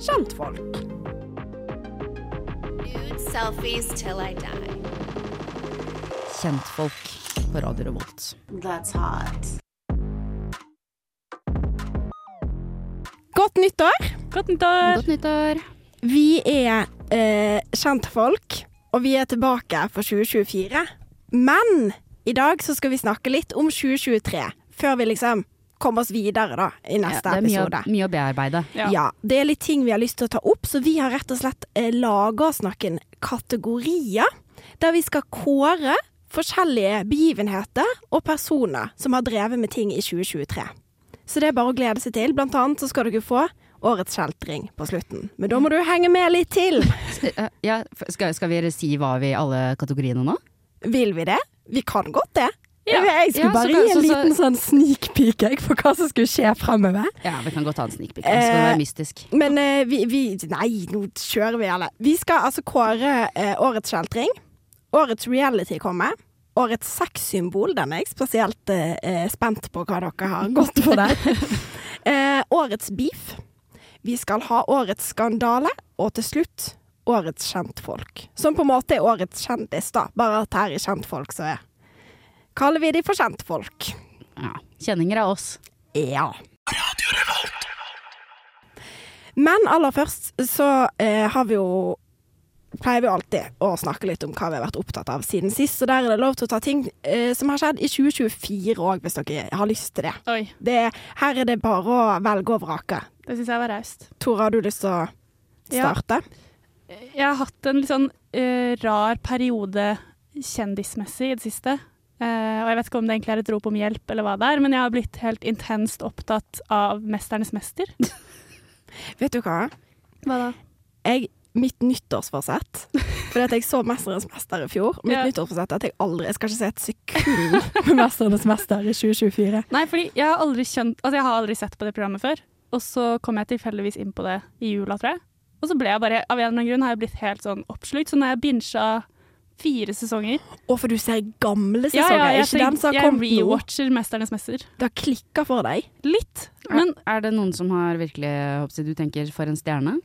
kjentfolk. Nude selfies till Kjentfolk på Radio Revolt. That's hot. Godt nyttår! Godt nyttår! Godt nyttår. Vi er eh, kjentfolk, og vi er tilbake for 2024. Men i dag så skal vi snakke litt om 2023, før vi liksom kommer oss videre da, i Ja, episode. det er mye, mye å bearbeide. Ja. Ja. Det er litt ting vi har lyst til å ta opp, så vi har rett og slett eh, laga oss noen kategorier der vi skal kåre forskjellige begivenheter og personer som har drevet med ting i 2023. Så det er bare å glede seg til. Blant annet så skal dere få årets kjeltring på slutten. Men da må du henge med litt til. Ja, skal, skal vi si hva vi alle kategoriene nå? Vil vi det? Vi kan godt det. Ja. Jeg skulle bare gi en liten sånn sneak peek for hva som skulle skje fremover. Ja, vi kan godt ta en sneak peek. Skal det Eh, være mystisk. Men eh, vi, vi Nei, nå kjører vi alle. Vi skal altså kåre eh, årets kjeltring. Årets reality kommer. Årets sexsymbol. Den er jeg spesielt eh, eh, spent på hva dere har gått for der. eh, årets beef. Vi skal ha årets skandale. Og til slutt årets kjentfolk. Som på en måte er årets kjendis, da. Bare at her er kjentfolk som er Kaller vi de for kjentfolk. Ja. Kjenninger av oss. Ja. Men aller først så eh, har vi jo Pleier vi alltid å snakke litt om hva vi har vært opptatt av siden sist. Så der er det lov til å ta ting eh, som har skjedd i 2024 òg, hvis dere har lyst til det. Oi, det. Her er det bare å velge og vrake. det syns jeg var raust. Tora, har du lyst til å Ja. starte? Jeg har hatt en litt sånn uh, rar periode kjendismessig i det siste. Eh, og jeg vet ikke om det egentlig er et rop om hjelp eller hva det er, men jeg har blitt helt intenst opptatt av 'Mesternes mester'. Vet du hva? Hva da? Jeg, mitt nyttårsforsett Fordi at jeg så 'Mesternes mester' i fjor. Mitt Ja. nyttårsforsett er at jeg aldri Jeg skal ikke se et sekund med 'Mesternes mester' i 2024. Nei, fordi jeg har aldri kjent Altså, jeg har aldri sett på det programmet før. Og så kom jeg tilfeldigvis inn på det i jula, tror jeg. Og så ble jeg bare, av en eller annen grunn, har jeg blitt helt sånn oppslukt. Så når jeg bincha fire sesonger Å, for du ser gamle sesonger, ja, jeg, ikke den som har kommet nå. rewatcher 'Mesternes mester'. Det har klikka for deg. Litt. Men er det noen som har virkelig håper Du tenker for en stjerne?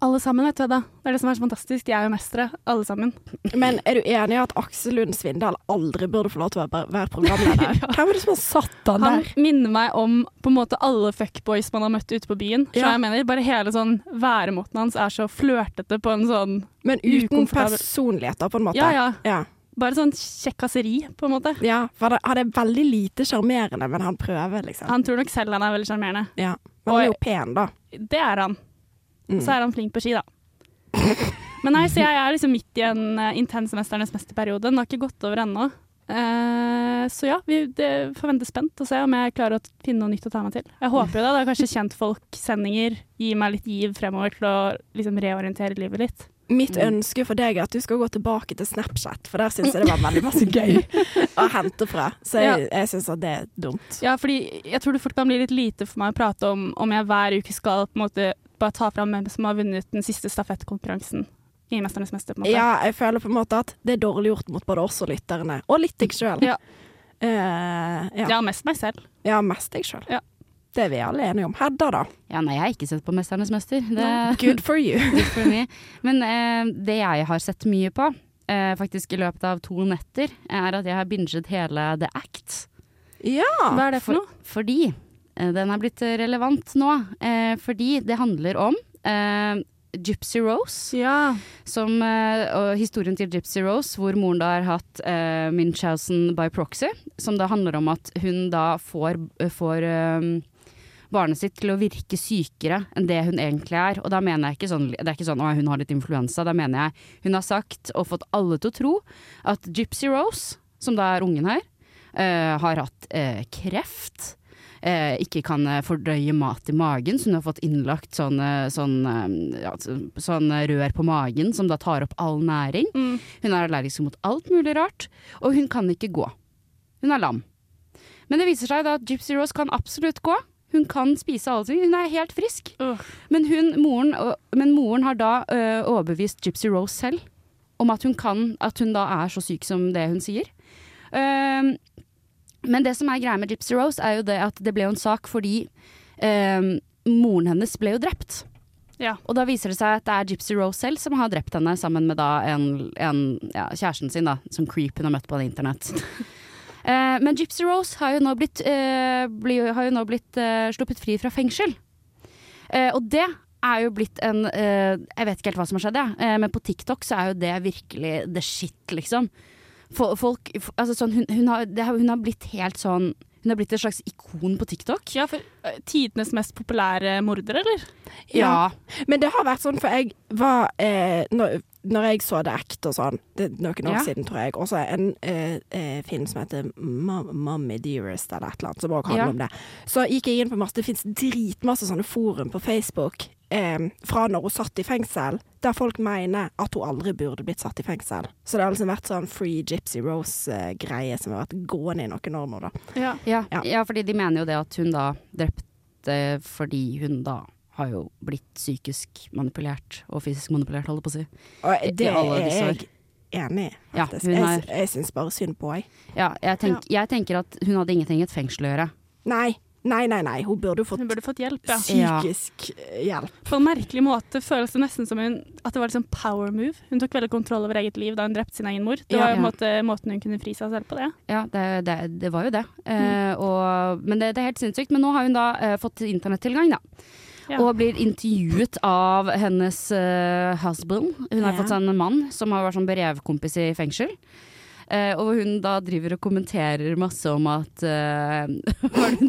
Alle sammen, vet du da. Det er det som er så fantastisk. De er jo mestere, alle sammen. Men er du enig i at Aksel Lund Svindal aldri burde få lov til å være, programleder? ja. Hvem er det som har satt han der? Han minner meg om på en måte alle fuckboys man har møtt ute på byen. Så Ja. jeg mener, Bare hele sånn væremåten hans er så flørtete på en sånn Men uten personligheter, på en måte. Ja, ja. ja. Bare sånn kjekkaseri, på en måte. Ja, for han er veldig lite sjarmerende, men han prøver, liksom. Han tror nok selv han er veldig sjarmerende. Ja. Men han er jo pen, da. Det er han. Mm. Så er han flink på ski, da. Men nei, så jeg er liksom midt i en uh, intens Mesternes mester-periode. Den har ikke gått over ennå. Uh, så ja, vi vente spent og se om jeg klarer å finne noe nytt å ta meg til. Jeg håper jo det. Det er kanskje kjentfolksendinger gir meg litt giv fremover til å liksom reorientere livet litt. Mitt ønske for deg er at du skal gå tilbake til Snapchat, for der syns jeg det var veldig masse gøy å hente fra. Så jeg, jeg syns at det er dumt. Ja, fordi jeg tror det fort kan bli litt lite for meg å prate om om jeg hver uke skal på en måte bare ta fram hvem som har vunnet den siste stafettkonkurransen i 'Mesternes mester'. på en måte. Ja, jeg føler på en måte at det er dårlig gjort mot både oss og lytterne, og litt deg sjøl. Ja. ja. ja, mest meg selv. ja, mest deg sjøl. Ja. Det er vi alle enige om. Hedda, da? Ja, nei, jeg har ikke sett på 'Mesternes mester'. Det, Good for you. good for me. Men eh, det jeg har sett mye på, eh, faktisk i løpet av to netter, er at jeg har binget hele The Act. Ja. Hva er det for noe? Fordi den er blitt relevant nå. Eh, fordi det handler om eh, Gypsy Rose. Ja. Som, eh, og historien til Gypsy Rose, hvor moren da har hatt eh, Munchausen by proxy. Som da handler om at hun da får, får eh, barnet sitt til å virke sykere enn det hun egentlig er. Og da mener jeg ikke sånn, det er ikke sånn at hun har litt influensa. Da mener jeg hun har sagt og fått alle til å tro at Gypsy Rose, som da er ungen her, uh, har hatt uh, kreft. Eh, ikke kan eh, fordøye mat i magen, så hun har fått innlagt sånn, eh, sånn, eh, ja, så- sånn rør på magen som da tar opp all næring. Mm. Hun er allergisk mot alt mulig rart, og hun kan ikke gå. Hun er lam. Men det viser seg da at Gypsy Rose kan absolutt gå. Hun kan spise alle ting. Hun er helt frisk. Men, hun, moren, men moren har da øh, overbevist Gypsy Rose selv om at hun, kan, at hun da er så syk som det hun sier. Ehm, men det som er greia med Gypsy Rose, er jo det at det ble jo en sak fordi eh, moren hennes ble jo drept. Ja. Og da viser det seg at det er Gypsy Rose selv som har drept henne, sammen med da en, en ja, kjæresten sin, da, som creep hun har møtt på internett. Eh, men Gypsy Rose har jo nå blitt, eh, bli, har jo nå blitt eh, sluppet fri fra fengsel. Eh, og det er jo blitt en eh, Jeg vet ikke helt hva som har skjedd, ja. Eh, men på TikTok så er jo det virkelig the shit, liksom. Fo- Folk, altså sånn, hun, hun, har, det hun har blitt helt sånn Hun har blitt et slags ikon på TikTok. Ja, for eh, tidenes mest populære morder, eller? Ja. Men det har vært sånn, for jeg var eh, når, når jeg så det ekte og sånn, det er noen år Ja. siden, tror jeg, også en eh, eh, film som heter Mom- Mommy Dearest, eller et eller annet, som òg handler Ja. om det. Så gikk jeg inn på masse, det fins dritmasse sånne forum på Facebook eh, fra når hun satt i fengsel, der folk mener at hun aldri burde blitt satt i fengsel. Så det har liksom vært sånn Free Gypsy Rose-greie som har vært gående i noen år nå, da. Ja. Ja, Ja. ja, fordi de mener jo det at hun da drepte fordi hun da har jo blitt psykisk manipulert og fysisk manipulert, holder på å si. Og det er jeg enig i. Ja. Jeg, er- jeg syns bare synd på henne. Ja, jeg, tenk, jeg tenker at hun hadde ingenting i et fengsel å gjøre. Nei, nei, nei, nei. Hun burde jo fått Hun burde fått hjelp, ja. psykisk eh, hjelp. På en merkelig måte føles det nesten som hun, at det var liksom power move. Hun tok veldig kontroll over eget liv da hun drepte sin egen mor. Det Ja, var jo ja. måte, måten hun kunne fri seg selv på det. Ja, det, det, det var jo det. Eh, og, men det, det er helt sinnssykt. Men nå har hun da eh, fått internettilgang, da. Ja. Og blir intervjuet av hennes uh, husband. Hun har Ja. fått seg en mann som har vært sånn brevkompis i fengsel. Eh, og hun da driver og kommenterer masse om at eh, har, du,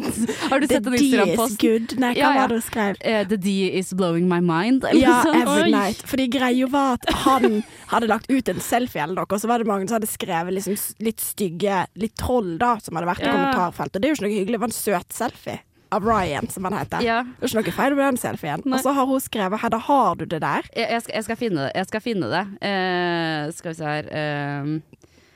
har du sett en The D is good. Nei, hva Ja, ja. var det hun skrev? Eh, the D is blowing my mind. Eller Ja, sånn. every Oi. night. Fordi greia var at han hadde lagt ut en selfie eller noe, og så var det mange som hadde skrevet liksom litt stygge, litt troll, da, som hadde vært i Ja. kommentarfeltet. Det er jo ikke noe hyggelig. Det var en søt selfie av Ryan, som han heter. Ja. Det er ikke noe feil med den selfien. Nei. Og så har hun skrevet 'Hedda, har du det der?' Jeg, jeg, skal, jeg skal finne det. Jeg skal finne det. Uh, skal vi se her eh,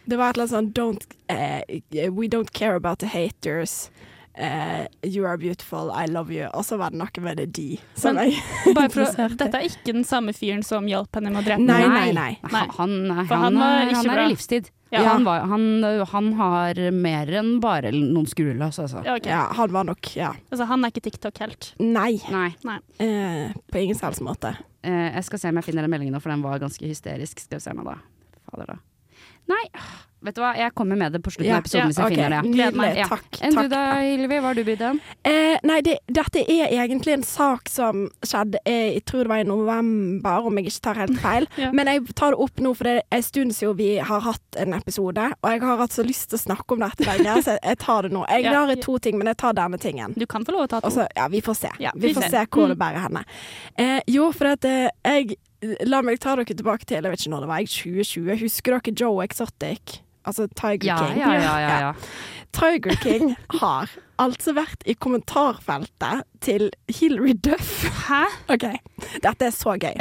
Det var et eller annet sånn don't, uh, We don't care about the haters. Uh, you are beautiful, I love you. Og så var det noe med det de. Som Men- Bare for å, dette er ikke den samme fyren som hjalp henne med å drepe Nei, nei, nei. Nei. Han, han, han, han var er- han er i livstid. Ja. Han, var, han, han har mer enn bare noen skrueløs, altså. Ja, okay. Ja, han var nok Ja. Altså, han er ikke TikTok-helt. Nei. Nei. Uh, på ingen selvs måte. Uh, jeg skal se om jeg finner den meldingen nå, for den var ganske hysterisk. Skal vi se meg da. Fader, da. Nei, vet du hva. Jeg kommer med det på slutten av episoden hvis jeg okay. finner det. Nydelig. Ja. Takk. Enn du da, Hilvi? Hva har du brydd deg om? Eh, nei, det, dette er egentlig en sak som skjedde eh, Jeg tror det var i november, om jeg ikke tar helt feil. Ja. Men jeg tar det opp nå, for det er en stund siden vi har hatt en episode. Og jeg har hatt så lyst til å snakke om dette lenge, så jeg, tar det nå. Jeg Ja. har to ting, men jeg tar denne tingen. Du kan få lov å ta to. Også, ja, vi får se. Vi vi får se hvor Mm. det bærer henne. Eh, jo, for at eh, jeg La meg ta dere tilbake til jeg vet ikke når det var, jeg 2020. Husker dere Joe Exotic? Altså Tiger Ja, King. ja, ja. ja, ja. Tiger King har altså vært i kommentarfeltet til Hilary Duff. Hæ? OK, dette er så gøy.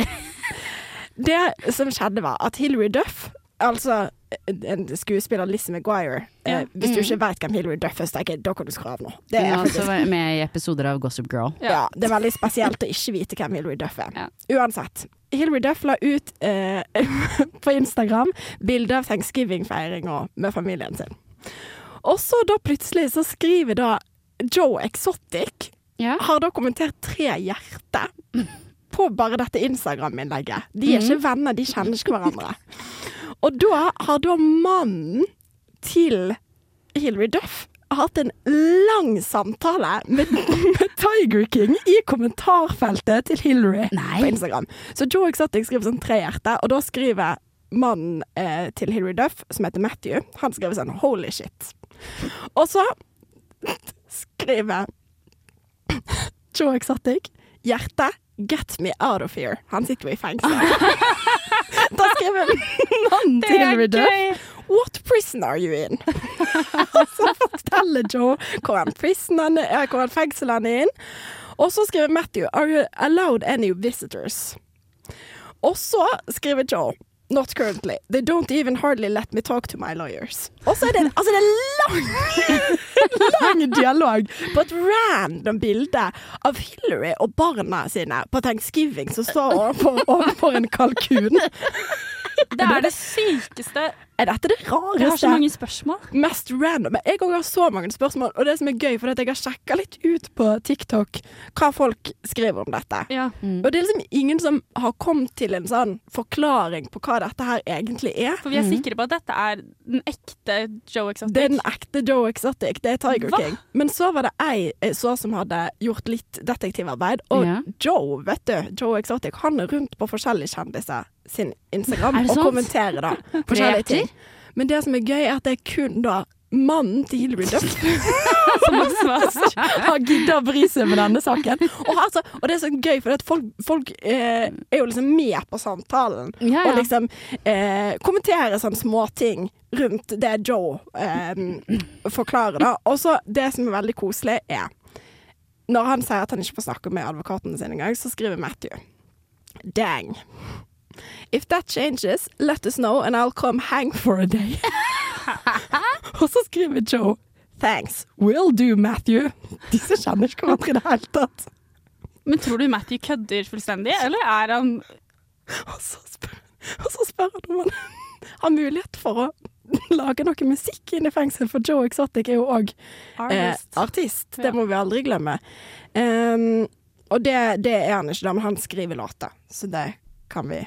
Det som skjedde, var at Hilary Duff, altså en skuespiller Lizzie McGuire Ja. eh, Hvis du ikke vet hvem Hilary Duff er, tenker jeg da kan du skru av nå. Det er faktisk med i episoder av Gossip Girl. ja, det er veldig spesielt å ikke vite hvem Hilary Duff er. Ja. Uansett. Hilary Duff la ut eh, på Instagram bilde av thanksgiving-feiringa med familien sin. Og så da plutselig så skriver da Joe Exotic Ja. har da kommentert tre hjerter på bare dette Instagram-innlegget. De er ikke venner, de kjenner ikke hverandre. Og da har da mannen til Hilary Duff hatt en lang samtale med, med Tiger King i kommentarfeltet til Hillary Nei. på Instagram. Så Joe Exotic skriver sånn tre hjerter, og da skriver mannen eh, til Hillary Duff, som heter Matthew, han skriver sånn 'holy shit'. Og så skriver Joe Exotic hjerte 'get me out of here'. Han sitter jo i fengsel. da skriver mannen til Hillary Duff 'What prison are you in?' så forteller Joe hvor han er, hvor fengsel han er inn. Og så skriver Matthew 'Are you allowed any visitors?' Og så skriver Joe Not currently. They don't even hardly let me talk to my lawyers. Og så er det en altså det er lang, lang dialog på et random bilde av Hillary og barna sine på thanksgiving som står overfor en kalkun. Det er det sykeste Er dette det rareste? Jeg har så mange spørsmål. Mest random. Jeg òg har så mange spørsmål, og det som er gøy, for at jeg har sjekka litt ut på TikTok hva folk skriver om dette. Ja. Og det er liksom ingen som har kommet til en sånn forklaring på hva dette her egentlig er. For vi er sikre på at dette er den ekte Joe Exotic. Det er den ekte Joe Exotic. Det er Tiger Hva? King. Men så var det ei jeg så som hadde gjort litt detektivarbeid. Og Ja. Joe, vet du, Joe Exotic, han er rundt på forskjellige kjendiser sin Instagram og kommentere da forskjellige ting. Men det som er gøy, er at det er kun da mannen til Hilary Duff som har gidda å bry seg med denne saken. Og, altså, og det er så gøy, for at folk, folk eh, er jo liksom med på samtalen. Ja, Og liksom eh, kommenterer sånne småting rundt det Joe eh, forklarer, da. Og så det som er veldig koselig, er Når han sier at han ikke får snakke med advokatene sine engang, så skriver Matthew Dang. If that changes, let us know and I'll come hang for a day. Og så skriver Joe Thanks. Will do, Matthew. Disse kjenner ikke hverandre i det hele tatt. Men tror du Matthew kødder fullstendig, eller er han Og så spør, og så spør han om han har mulighet for å lage noe musikk inne i fengsel, for Joe Exotic er jo òg eh, artist? Det må vi aldri glemme. Um, og det, det er han ikke, da, men han skriver låter, så det kan vi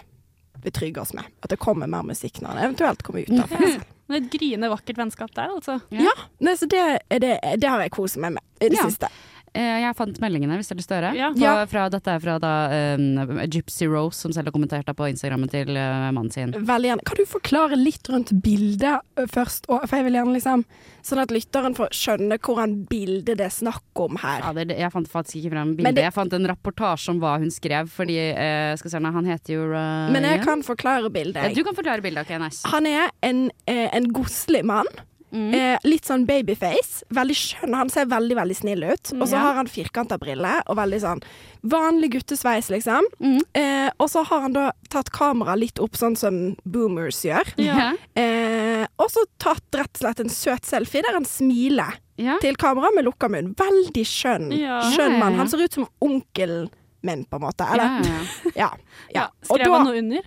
betrygge oss med. At det kommer mer musikk når det eventuelt kommer ut av fengsel. Det er et gryende vakkert vennskap der, altså. Ja, så det, det, det har jeg kost meg med i det Ja. siste. Eh, Jeg fant meldingene, hvis du har lyst til å høre. Ja. På, fra, dette er fra da, um, Gypsy Rose, som selv har kommentert det på Instagrammen til uh, mannen sin. Veldig gjerne. Kan du forklare litt rundt bildet først? Og, for jeg vil gjerne liksom Sånn at lytteren får skjønne hvordan bildet det er snakk om her. Ja, det, det- jeg fant faktisk ikke fram bildet. det- Jeg fant en rapportasje om hva hun skrev, fordi uh, skal se, nå, han heter jo Ryan. Men jeg kan forklare bildet. Ja, jeg. Du kan forklare bildet, ok, nice. Han er en, en godslig mann. Mm. Eh, litt sånn babyface. Veldig skjønn. Han ser veldig veldig snill ut. Og så Ja. har han firkanta briller og veldig sånn vanlig guttesveis, liksom. Mm. Eh, og så har han da tatt kameraet litt opp, sånn som boomers gjør. Ja. Eh, og så tatt rett og slett en søt selfie der han smiler Ja. til kamera med lukka munn. Veldig skjønn. Ja. Skjønn mann. Han ser ut som onkelen min, på en måte. Ja, Eller? ja, ja. Ja. ja. Ja. Skrev da- han noe under?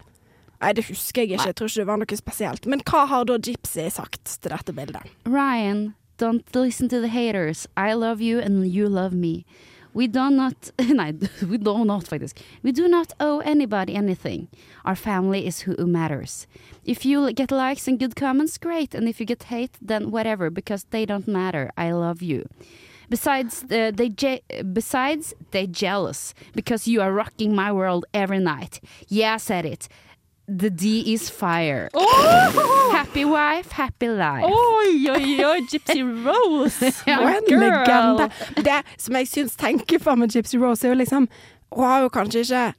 Nei, det husker jeg ikke. Jeg tror ikke det var noe spesielt. Men hva har da Gypsy sagt til dette bildet? Ryan, don't listen to the haters. I love you and you love me. We do not Nei, we do not, faktisk. We do not owe anybody anything. Our family is who matters. If you get likes and good comments, great. And if you get hate, then whatever, because they don't matter. I love you. Besides, uh, they je- besides they jealous because you are rocking my world every night. Yeah, I said it. The D is fire. Happy wife, happy life. Oi, oi, oi, Gypsy Rose! Ja, Og en legende. Det som jeg syns tenker for med Gypsy Rose, er jo liksom Hun har jo kanskje ikke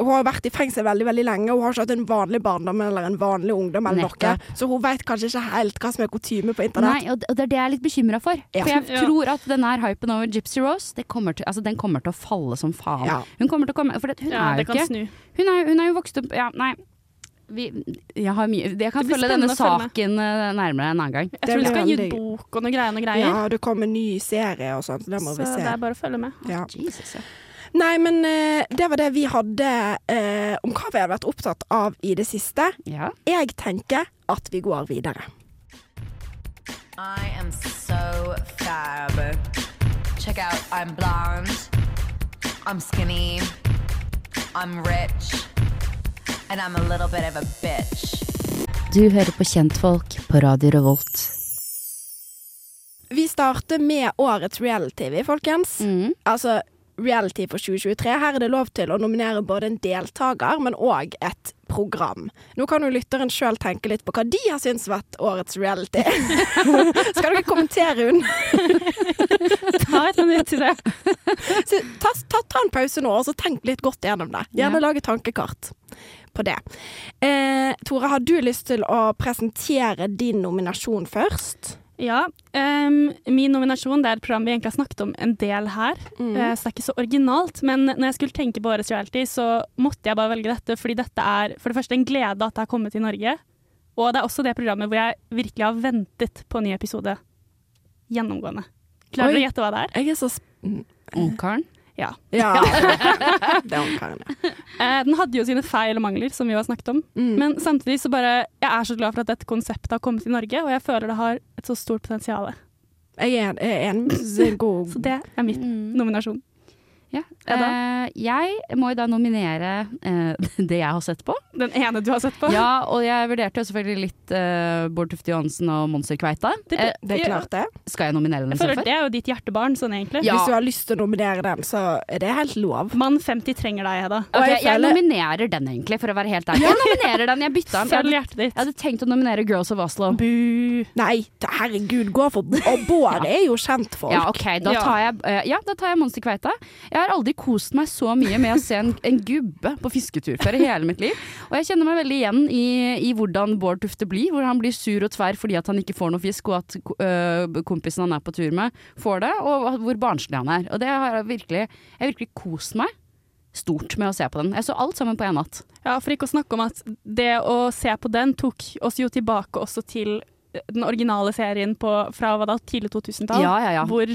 hun har vært i fengsel veldig veldig lenge, hun har ikke hatt en vanlig barndom eller en vanlig ungdom. eller noe Så hun vet kanskje ikke helt hva som er kutyme på internett. Nei, og det er det jeg er litt bekymra for. Ja. For jeg Ja. tror at den her hypen over Gypsy Rose, det kommer til, altså, den kommer til å falle som faen. Ja. Hun kommer til å komme For det, hun, Ja, er det jo kan ikke hun er, jo- hun er jo vokst opp Ja, nei. Vi, jeg, har mye, jeg kan følge denne saken eh, nærmere en annen gang. Jeg Det tror du skal gi ut bok og noe greier. Noe greier. Ja, det kommer en ny serie og sånn, så det må så vi se. det er bare å følge med. Ja. Jesus, ja. Nei, men eh, det var det vi hadde eh, om hva vi hadde vært opptatt av i det siste. ja. Jeg tenker at vi går videre. I am so fab. Check out, I'm blonde, I'm skinny, I'm rich, and I'm a little bit of a bitch. Du hører på Kjentfolk på Radio Revolt. Vi starter med årets reality, folkens. Mm. Altså reality for 2023. Her er det lov til å nominere både en deltaker, men òg et program. Nå kan jo lytteren sjøl tenke litt på hva de har syntes vært årets reality. Skal dere kommentere hun? Ta et minutt til det. Ta, ta, ta en pause nå, og så tenk litt godt gjennom det. Gjerne Ja. lage tankekart på det. Eh, Tore, har du lyst til å presentere din nominasjon først? Ja. Um, min nominasjon det er et program vi egentlig har snakket om en del her. Mm. Uh, så det er ikke så originalt. Men når jeg skulle tenke på årets reality, så måtte jeg bare velge dette. Fordi dette er for det første en glede at det har kommet til Norge. Og det er også det programmet hvor jeg virkelig har ventet på en ny episode. Gjennomgående. Klarer Oi. du å gjette hva det er? Jeg er så sp mm. Ungkaren? Ja. Ja. det er ungkaren, ja. Eh, den hadde jo sine feil og mangler, som vi har snakket om. Mm. Men samtidig så bare Jeg er så glad for at dette konseptet har kommet til Norge, og jeg føler det har et så stort potensial. Jeg er, jeg enig. Jeg er Så det er mitt Mm. nominasjon. Ja. Eh, jeg må jo da nominere eh, det jeg har sett på. Den ene du har sett på. Ja, og jeg vurderte jo selvfølgelig litt eh, Bård Tufte Johansen og Monster Kveita. Det- det, Det er klart, det. skal jeg nominere den Jeg føler det er jo ditt hjertebarn, sånn egentlig. Ja. Hvis du har lyst til å nominere den, så er det helt lov. Mann 50 trenger deg, Hedda. Okay, jeg, jeg nominerer den egentlig, for å være helt ærlig. Jeg nominerer den, jeg bytta den. Jeg Følg hadde, hjertet ditt. jeg hadde tenkt å nominere Girls of Oslo. Bu. Nei, herregud, gå for Og Bård er jo kjent folk. Ja, ok, da tar jeg, eh, ja, da tar jeg Monster Kveita. Jeg har aldri kost meg så mye med å se en, en gubbe på fisketur før i hele mitt liv. Og jeg kjenner meg veldig igjen i, i hvordan Bård Tufte blir, hvor han blir sur og tverr fordi at han ikke får noe fisk, og at øh, kompisen han er på tur med, får det, og hvor barnslig han er. Og det har jeg virkelig, jeg har virkelig kost meg stort med å se på den. Jeg så alt sammen på én natt. Ja, for ikke å snakke om at det å se på den tok oss jo tilbake også til den originale serien på, fra hva da, tidlig 2000-tall. Ja, ja, ja. Hvor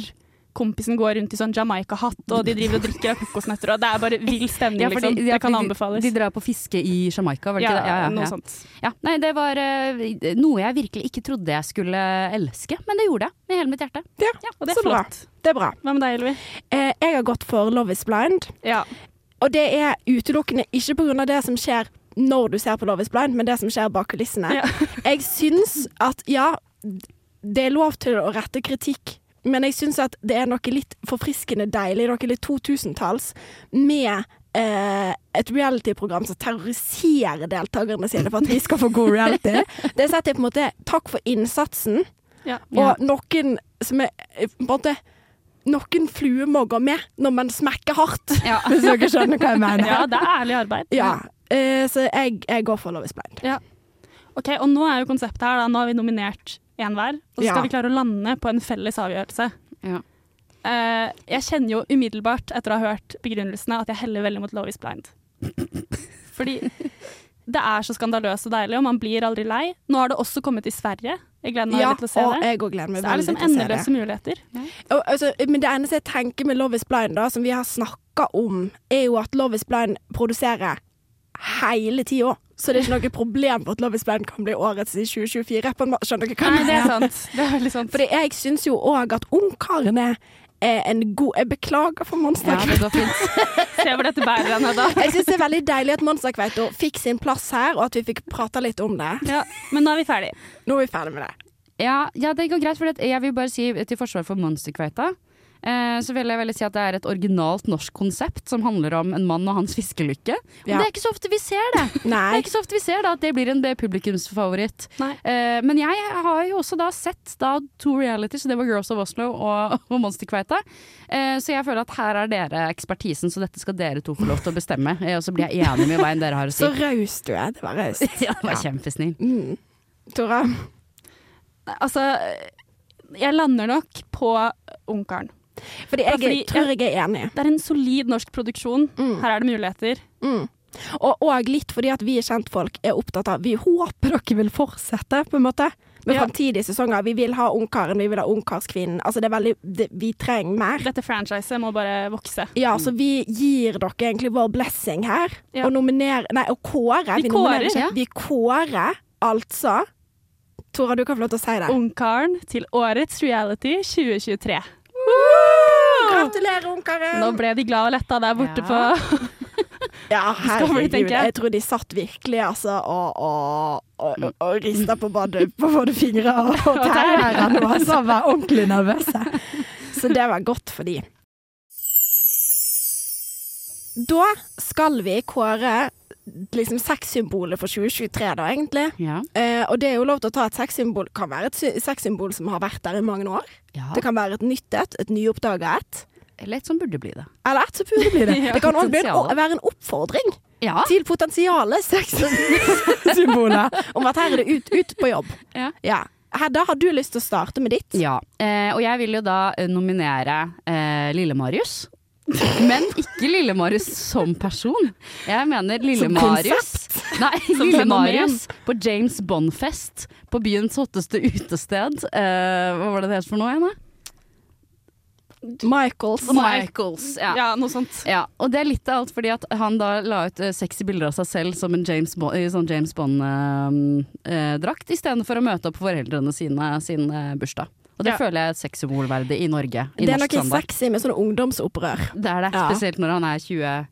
kompisen går rundt i sånn Jamaica-hatt, og de driver og drikker av kokosnøtter, og det er bare vill stemning, Ja, fordi- liksom. det kan anbefales. De, de drar på fiske i Jamaica, var det ja, ikke det? Ja, ja, noe sånt. Ja, nei, det var eh, noe jeg virkelig ikke trodde jeg skulle elske, men det gjorde jeg med hele mitt hjerte. Ja, Og det så er bra. flott. Det er bra. Hva med deg, Elvi? Eh, jeg har gått for Love is blind. Ja. Og det er utelukkende ikke pga. det som skjer når du ser på Love is blind, men det som skjer bak kulissene. Ja. Jeg syns at ja, det er lov til å rette kritikk, men jeg syns at det er noe litt forfriskende deilig, noe litt 2000-talls, med eh, et reality-program som terroriserer deltakerne sine for at vi skal få god reality. Det setter jeg på en måte takk for innsatsen, Ja. og noen som er eh, på en måte noen fluer må gå med når man smekker hardt, Ja. hvis dere skjønner hva jeg mener. ja, det er ærlig arbeid. Ja, eh, så jeg, jeg går for Love is blind. Ok, og nå er jo konseptet her, da. Nå har vi nominert én hver, og så skal Ja. vi klare å lande på en felles avgjørelse. Ja. Uh, jeg kjenner jo umiddelbart, etter å ha hørt begrunnelsene, at jeg heller veldig mot Love is blind. Fordi det er så skandaløst og deilig, og man blir aldri lei. Nå har det også kommet i Sverige. Jeg gleder meg Ja, til å se det. Så det er liksom endeløse muligheter. Og, altså, men det eneste jeg tenker med Love is blind, da, som vi har snakka om, er jo at Love is blind produserer hele tida. Så det er ikke noe problem for at Love is blind kan bli årets i 2024. På en måte. Skjønner dere hva Nei, det er sant. Det er sant. Fordi jeg syns jo òg at Ungkarene er en god Jeg beklager for Ja, går fint. Se hvor dette bærer henne, da. Jeg syns det er veldig deilig at Monsterkveito fikk sin plass her, og at vi fikk prata litt om det. Ja, men nå er vi ferdig. Nå er vi ferdig med det. Ja, ja, det går greit, for jeg vil bare si til forsvar for Monsterkveita. Eh, så vil jeg veldig si at det er et originalt norsk konsept som handler om en mann og hans fiskelykke. Og Ja. det er ikke så ofte vi ser det. Det er ikke så ofte vi ser da, at det blir en publikumsfavoritt. Eh, men jeg har jo også da sett da to realities, så det var Girls of Oslo og, og Monsterkveita. Eh, så jeg føler at her er dere ekspertisen, så dette skal dere to få lov til å bestemme. Eh, og så blir jeg enig med hva enn dere har å si. Så raus du er. Det var raust. ja, det var kjempesnill. Mm. Tora? Altså, jeg lander nok på Ungkaren. Fordi jeg Fordi- tror jeg er enig. Det er en solid norsk produksjon. Mm. Her er det muligheter. Mm. Og, og litt fordi at vi kjentfolk er opptatt av Vi håper dere vil fortsette, på en måte. Med Ja. framtidige sesonger. Vi vil ha Ungkaren, vi vil ha Ungkarskvinnen. Altså det er veldig det, Vi trenger mer. Dette franchiset må bare vokse. Ja, så vi gir dere egentlig vår blessing her. Ja. Og nominer Nei, og kåre. Vi vi kårer, ja. Vi kårer altså Tora, du kan få lov til å si det. Ungkaren til årets reality 2023. Gratulerer, Ungkaren! Nå ble de glad og letta der borte Ja. på Ja, herregud. jeg. Jeg tror de satt virkelig altså og, og, og, og, og rista på både, på både fingre og, og tær var altså. Var ordentlig nervøse. Så det var godt for de. Da skal vi kåre liksom sexsymbolet for 2023, da, egentlig. Ja. Eh, og det er jo lov til å ta et sexsymbol. Kan være et sy- sexsymbol som har vært der i mange år. ja. Det kan være et nytt et, et nyoppdaga et. Eller et som burde bli det. Eller et som burde bli det. Det kan òg være en oppfordring Ja. til potensiale sexsymboler om at her er det ut, ut på jobb. Ja. Hedda, har du lyst til å starte med ditt? Ja, eh, og jeg vil jo da nominere eh, Lille-Marius. Men ikke Lille-Marius som person. Jeg mener Lille-Marius Nei, Lille-Marius på James Bond-fest på byens hotteste utested. Uh, hva var det det het for noe igjen, da? Michaels. Michaels. Ja. Ja, noe sånt. Ja, og det er litt av alt fordi at han da la ut uh, sexy bilder av seg selv som en James Bond, i sånn James Bond-drakt, istedenfor å møte opp foreldrene sine sin eh, bursdag. Og det Ja. føler jeg er sexsymbolverdig i Norge. I Det er noe standard. sexy med sånne ungdomsopprør. Det er det, Ja. spesielt når han er 20,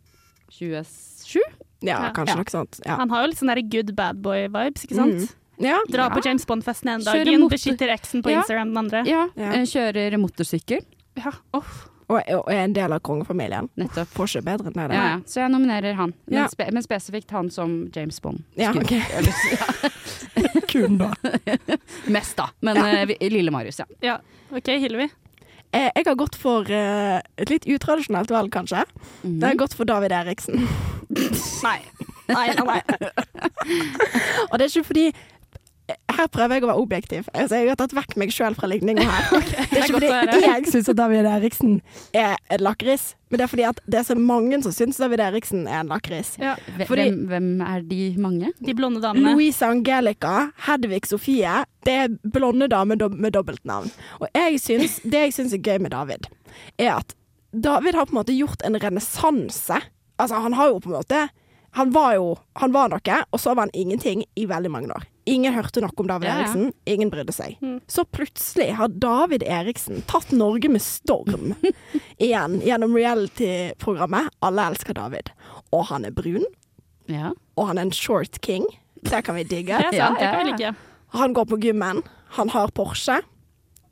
27. Ja, kanskje Ja. noe sånt. Ja. Han har jo litt sånn good bad boy-vibes, ikke sant? Mm. Ja. Dra på. James Bond-festen en dag, beskytter eksen på Ja. Instagram den andre. Ja, Ja. eh, kjører motorsykkel. Ja, uff. Og, og er en del av kongefamilien. Nettopp. Får ikke bedre enn det. Ja, ja. Så jeg nominerer han, men, Ja. spe men spesifikt han som James Bond. Ja, ok. Kun da. mest, da. Men eh, Lille Marius, ja. Ja, OK, Hillevi. Eh, Jeg har gått for eh, et litt utradisjonelt valg, kanskje. Mhm. Det har gått for David Eriksen. Nei. Nei, nei, nei. Og det er ikke fordi her prøver jeg å være objektiv. Altså, jeg har tatt vekk meg sjøl fra ligninga her. Det er ikke fordi jeg syns at David Eriksen er en lakris, men det er fordi at det er så mange som syns David Eriksen er en lakris. Ja, hvem, hvem er de mange? de blonde damene. Louise Angelica, Hedvig Sofie, det er blonde damer med dobbeltnavn. Og jeg synes, det jeg syns er gøy med David, er at David har på en måte gjort en renessanse. Altså, han har jo på en måte Han var jo Han var noe, og så var han ingenting i veldig mange år. Ingen hørte noe om David Ja, ja. Eriksen. Ingen brydde seg. Mm. Så plutselig har David Eriksen tatt Norge med storm igjen gjennom reality-programmet Alle elsker David. Og han er brun, Ja. og han er en short king. Det kan vi digge. Det er sant, det kan vi like. Han går på gymmen, han har Porsche,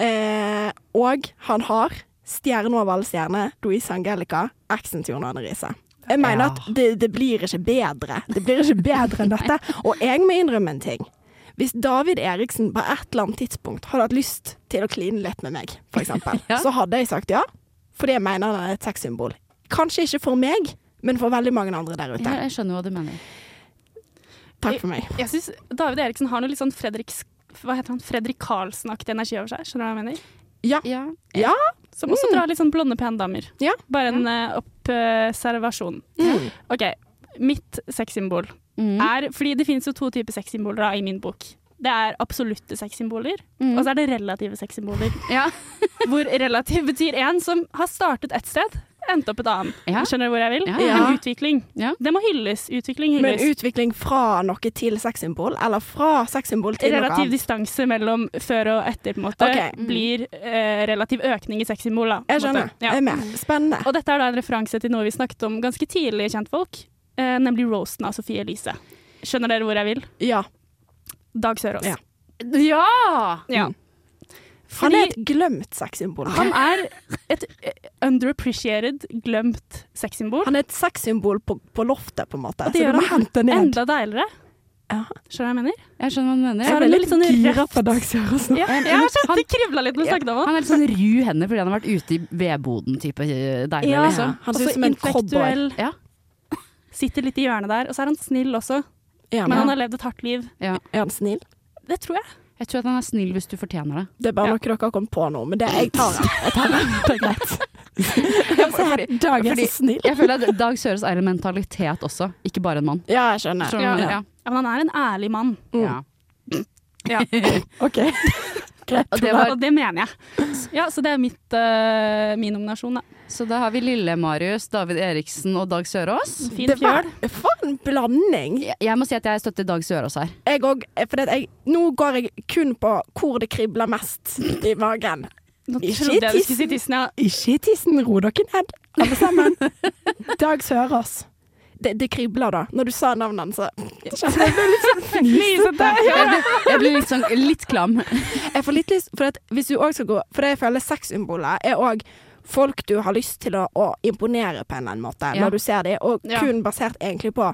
eh, og han har stjerne over alle stjerner, Louise Angelica, eksen til Jon Arne Riise. Jeg mener Ja. at det, det blir ikke bedre. Det blir ikke bedre enn dette. Og jeg må innrømme en ting. Hvis David Eriksen på et eller annet tidspunkt hadde hatt lyst til å kline litt med meg, f.eks., Ja. så hadde jeg sagt ja. Fordi jeg mener han er et sexsymbol. Kanskje ikke for meg, men for veldig mange andre der ute. Ja, jeg skjønner hva du mener. Takk for meg. Jeg syns David Eriksen har noe litt sånn Fredrik, hva heter han? Fredrik Karlsen-aktig energi over seg. Skjønner du hva jeg mener? Ja. Ja. Som også Mm. drar litt sånn blonde, pene damer. Ja. Bare en eh, observasjon. Mm. OK. Mitt sexsymbol Mm. er Fordi det finnes jo to typer sexsymboler i min bok. Det er absolutte sexsymboler, Mm. og så er det relative sexsymboler. Ja. hvor relativ betyr en som har startet et sted, endt opp et annet. Ja. Skjønner du hvor jeg vil? Ja. En utvikling. Ja. Det må hylles. Utvikling hylles. Men utvikling fra noe til sexsymbol, eller fra sexsymbol til noe annet? Relativ distanse mellom før og etter, på en måte, Ok. blir eh, relativ økning i sexsymbol. da, Jeg skjønner. Ja. Jeg er med. Spennende. Og dette er da en referanse til noe vi snakket om ganske tidlig i Kjentfolk, eh, nemlig roasten av Sofie Elise. Skjønner dere hvor jeg vil? Ja. Dag Sørås. Ja. Ja! Ja. Han er et glemt sexsymbol. han er et eh, underappreciated, glemt sexsymbol. Han er et sexsymbol på, på loftet, på en måte. Og det Så gjør han. Enda deiligere. Ja. Skjønner du hva jeg mener? Jeg skjønner hva du mener. Så er Jeg det ble litt sånn gira på Dag Sørås. Ja, jeg har sett det kribla litt når du snakket om Han han. er litt sånn ru hender fordi han har vært ute i vedboden-type deilig, Ja. liksom. Han ser ut som en cowboy. Ja. Sitter litt i hjørnet der. Og så er han snill også, Er men han, han har levd et hardt liv. er han snill? Det tror jeg. Jeg tror at han er snill hvis du fortjener det. Det er bare Ja. noe dere har kommet på nå, men det jeg tar. Jeg tar det. Det er greit. Her, Dag er så snill. Jeg føler at Dag Søres er en mentalitet også, ikke bare en mann. Ja, jeg skjønner. Skjønner Ja. Ja. Ja. Ja, men han er en ærlig mann. Mm. Ja. OK. Greit. Og det var- Og det mener jeg. Ja, så det er mitt, uh, min nominasjon, da. Så da har vi Lille-Marius, David Eriksen og Dag Sørås. Fin Det var, fjøl. for en blanding. Jeg, jeg må si at jeg støtter Dag Sørås her. Jeg òg. Nå går jeg kun på hvor det kribler mest i magen. Ikke jeg si tissen. ja. Ikke i tissen, ro dere ned, alle sammen. Dag Sørås. Det, det kribler, da. Når du sa navnet hans, så kjente jeg ble litt sånn fnisete. Jeg blir, jeg litt sånn litt klam. Jeg får litt lyst For at hvis du også skal gå For det jeg føler sexsymbolet er òg folk du har lyst til å, å imponere på en eller annen måte Ja. når du ser dem, og Ja. kun basert egentlig på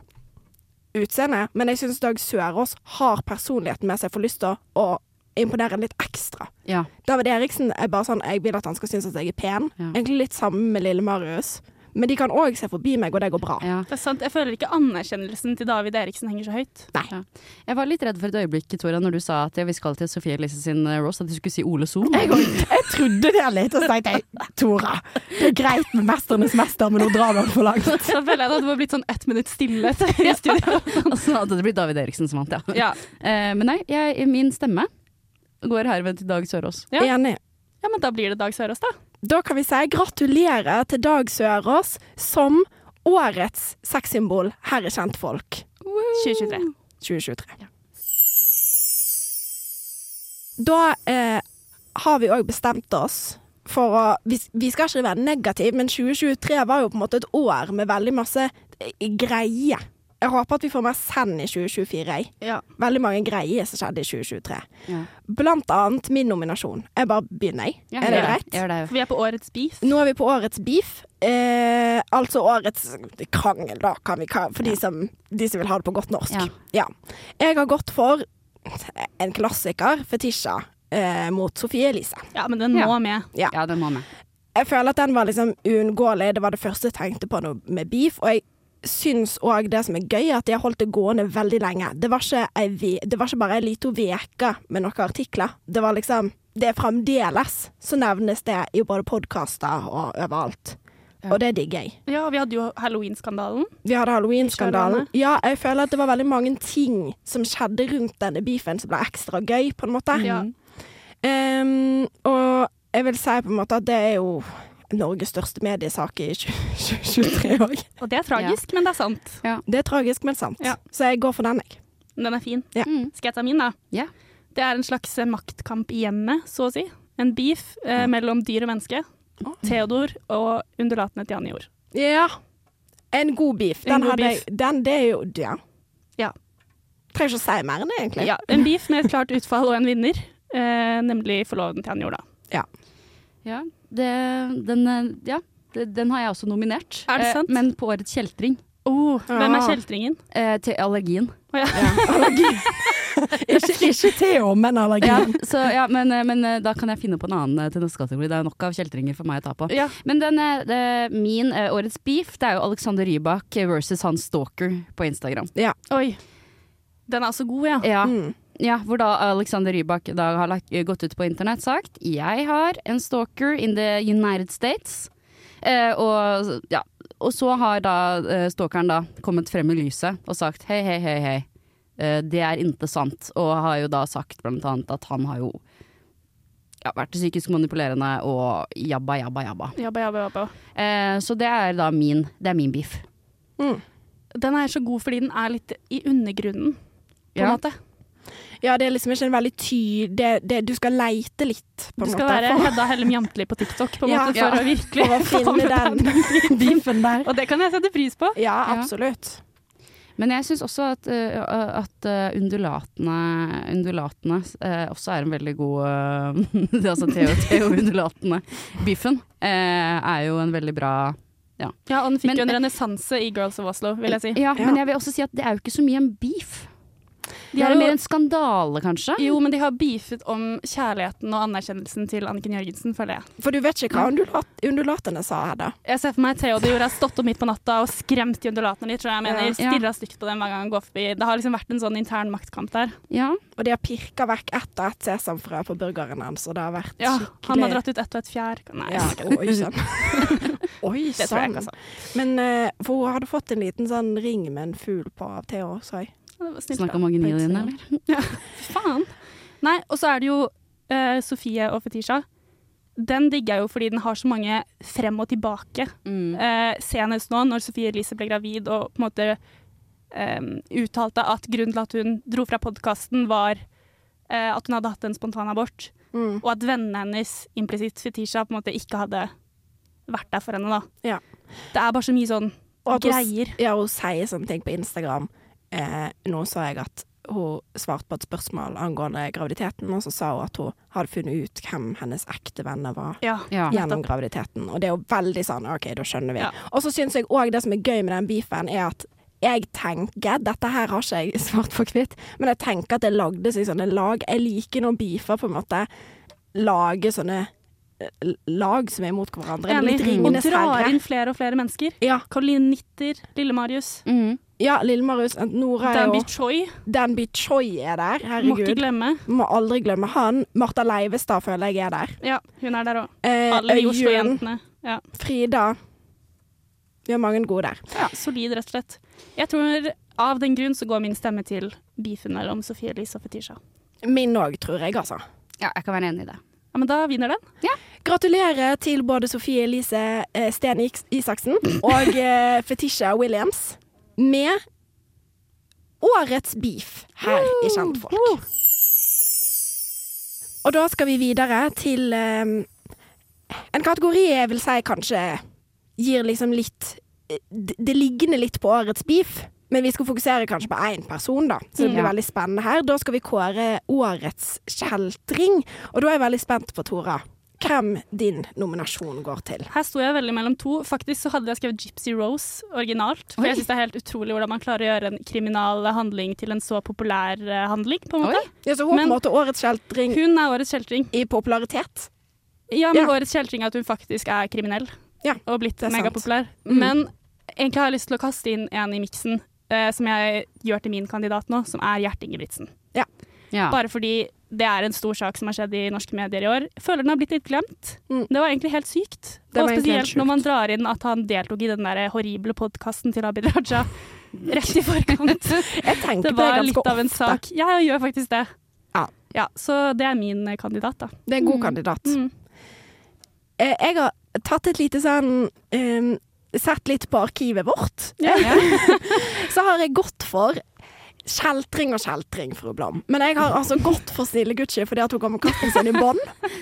utseendet. Men jeg syns Dag Sørås har personligheten med seg for lyst til å, å imponere litt ekstra. Ja. David Eriksen er bare sånn Jeg vil at han skal synes at jeg er pen. Egentlig litt sammen med lille Marius. Men de kan òg se forbi meg, og det går bra. ja. Det er sant. Jeg føler ikke anerkjennelsen til David Eriksen henger så høyt. Nei Jeg var litt redd for et øyeblikk, Tora, når du sa at vi skal til Sofie Elise sin eh, roast, at du skulle si Ole Sol. Jeg, jeg trodde det litt, og så tenkte jeg Tora, det er greit med 'Mesternes mester', men nå drar du for langt. Så føler jeg det hadde blitt sånn ett minutt stille i studio. Og så hadde det blitt David Eriksen som vant, ja. Ja. Eh, men nei, jeg, min stemme går herved til Dag Sørås. Ja. Enig. ja, men da blir det Dag Sørås, da. Da kan vi si gratulerer til Dag Sørås som årets sexsymbol her i Kjentfolk 2023. 2023. Da eh, har vi òg bestemt oss for å vi, vi skal ikke være negative, men 2023 var jo på en måte et år med veldig masse eh, greier. Jeg håper at vi får mer send i 2024. jeg. Ja. Veldig mange greier som skjedde i 2023. Ja. Blant annet min nominasjon. Jeg bare begynner, jeg. Ja, er det greit? Det. For vi er på årets beef. Nå er vi på årets beef. Eh, altså årets krangel, da, kan vi kalle for de, som, de som vil ha det på godt norsk. Ja. Ja. Jeg har gått for en klassiker, Fetisha, eh, mot Sofie Elise. Ja, men den Ja. må med. Ja, den må med. Jeg føler at den var liksom uunngåelig. Det var det første jeg tenkte på med beef. Og jeg syns òg det som er gøy, er at de har holdt det gående veldig lenge. Det var ikke, ei, det var ikke bare ei lita uke med noen artikler. Det var liksom Det er fremdeles så nevnes det i både podkaster og overalt. Ja. Og det digger jeg. Ja, vi hadde jo halloween-skandalen. Vi hadde halloween-skandalen. Ja, jeg føler at det var veldig mange ting som skjedde rundt denne beefen som ble ekstra gøy, på en måte. Ja. Um, og jeg vil si på en måte at det er jo Norges største mediesak i 2023 òg. Og det er tragisk, men det er sant. Det er tragisk, men sant. Ja. Så jeg går for den, jeg. Den er fin. Ja. Mm. Skal jeg ta min, da? Ja. Det er en slags eh, maktkamp i hjemmet, så å si. En beef eh, mellom dyr og menneske. Theodor og undulatene til Anjor. Ja. En god beef. En Den god hadde beef. jeg Den, det er jo Ja. Ja. Trenger ikke å si mer enn det, egentlig. Ja, en beef med et klart utfall og en vinner, eh, nemlig forloveden til Anjor, da. Ja. Ja, det, den, eh, ja det, den har jeg også nominert. Er det Eh, sant? men på årets kjeltring. Oh, hvem er kjeltringen? Eh, til allergien. Oh, ja. Ja, allergi. ikke, ikke Theo, men allergien. Ja, så, ja, men, eh, men eh, da kan jeg finne på en annen eh, til neste kategori. Det er nok av kjeltringer for meg å ta på. Ja. Men den, eh, det, min eh, årets beef, det er jo Alexander Rybak versus han Stalker på Instagram. Oi. Den er så god, ja. Ja, Mm. Ja hvor da Alexander Rybak da har lagt, gått ut på internett sagt Jeg har en stalker in the United States. Eh, og, ja, og så har da eh, stalkeren da kommet frem i lyset og sagt hei, hei, hei, hei. Eh, det er ikke sant. Og har jo da sagt blant annet at han har jo ja, vært psykisk manipulerende og jabba, jabba, jabba. Jabba, jabba, jabba. Eh, så det er da min, det er min beef. Mm. Den er så god fordi den er litt i undergrunnen, på en Ja. måte. Ja, det er liksom ikke en veldig ty... Det, det, du skal leite litt, på en måte. Du skal måte. være Hedda Hellem Jantli på TikTok, på en Ja. måte, for Ja. å virkelig for å finne med den beefen der. Og det kan jeg sette pris på. Ja, Ja. absolutt. Men jeg syns også at, eh, at eh, undulatene, undulatene eh, også er en veldig god uh, Altså Theo, Theo undulatene. Biffen eh, er jo en veldig bra Ja, og den fikk Men- jo en renessanse i Girls of Oslo, vil jeg si. Ja, Ja. men jeg vil også si at det er jo ikke så mye en beef. De Det har er jo- mer en skandale, kanskje. Jo, men de har beefet om kjærligheten og anerkjennelsen til Anniken Jørgensen, føler jeg. For du vet ikke hva undulat, undulatene sa, her, da? Jeg ser for meg Theodor har stått opp midt på natta og skremt de undulatene litt, tror jeg jeg mener. Ja. Stirra stygt på dem hver gang han går forbi. Det har liksom vært en sånn intern maktkamp der. Ja. Og de har pirka vekk ett og ett sesamfrø på burgeren hans, og det har vært Ja, skikkelig Han har dratt ut ett og ett fjær. Nei, ja, Oi sann. Oi det sann. Men uh, for hun hadde fått en liten sånn ring med en fugl på av Theo, sa jeg. Snakk om mageniet dine, eller? Ja, faen. Nei, og så er det jo uh, Sofie og Fetisha. Den digger jeg jo fordi den har så mange frem og tilbake. Mm. Uh, senest nå, når Sofie Elise ble gravid og på en måte eh, uttalte at grunnen til at hun dro fra podkasten, var uh, at hun hadde hatt en spontanabort, Mm. og at vennene hennes, implisitt Fetisha, på en måte ikke hadde vært der for henne. da. Ja. Det er bare så mye sånn Og hun, greier. ja, hun sier sånne ting på Instagram. Eh, nå så jeg at hun svarte på et spørsmål angående graviditeten, og så sa hun at hun hadde funnet ut hvem hennes ekte venner var. Ja. Ja. Gjennom graviditeten. Og det er jo veldig sånn OK, da skjønner vi. Ja. Og så syns jeg òg det som er gøy med den beefen, er at jeg tenker Dette her har ikke jeg svart på hvitt, men jeg tenker at det lagde seg sånne lag. Jeg liker når beefer på en måte lager sånne lag som er mot hverandre. Enig. Og drar herre. inn flere og flere mennesker. Ja, Caroline Nitter, Lille-Marius, Mm. ja Lille-Marius. Nora er Danby jo Choi. Danby Choi er der. Må ikke Herregud. glemme. Må aldri glemme han. Martha Leivestad føler jeg er der. Ja, hun er der òg. Eh, Alle de Oslo-jentene. Ja. Frida. Vi har mange gode der. ja, solid, rett og slett. Jeg tror av den grunn så går min stemme til beefen mellom Sofie Elise og Fetisha. Min òg, tror jeg, altså. ja, jeg kan være enig i det. Ja, men da vinner den. Gratulerer til både Sofie Elise eh, Sten Isaksen og eh, Fetisha Williams med årets beef her i Kjentfolk. Og da skal vi videre til eh, en kategori jeg vil si kanskje gir liksom litt eh, Det det liggende litt på årets beef. Men vi skal fokusere kanskje på én person, da. Så det blir Ja. veldig spennende her. Da skal vi kåre årets kjeltring. Og da er jeg veldig spent på, Tora, hvem din nominasjon går til. Her sto jeg veldig mellom to. Faktisk så hadde jeg skrevet Gypsy Rose originalt. For Oi. jeg syns det er helt utrolig hvordan man klarer å gjøre en kriminal handling til en så populær eh, handling, på en måte. Oi. Ja, så hun Men- måte årets kjeltring Hun er årets kjeltring. i popularitet. Ja, men Ja. årets kjeltring er at hun faktisk er kriminell. Ja, og blitt megapopulær. Mm. Men egentlig har jeg lyst til å kaste inn en i miksen eh, som jeg gjør til min kandidat nå, som er Gjert Ingebrigtsen. Ja. Bare fordi det er en stor sak som har skjedd i norske medier i år. Jeg føler den har blitt litt glemt. Mm. Det var egentlig helt sykt. Det og spesielt når man drar inn at han deltok i den der horrible podkasten til Abid Raja rett i forkant. Jeg tenker Det var det litt ganske av en ofte. sak. Ja, jeg gjør faktisk det. Ja. Så det er min eh, kandidat, da. Det er en god Mm. kandidat. Mm. Eh, Jeg har tatt et lite sånn eh, Sett litt på arkivet vårt. Ja. Så har jeg gått for Kjeltring og kjeltring, fru Blom. Men jeg har altså gått for Snille Gucci fordi at hun kom med katten sin i bånd.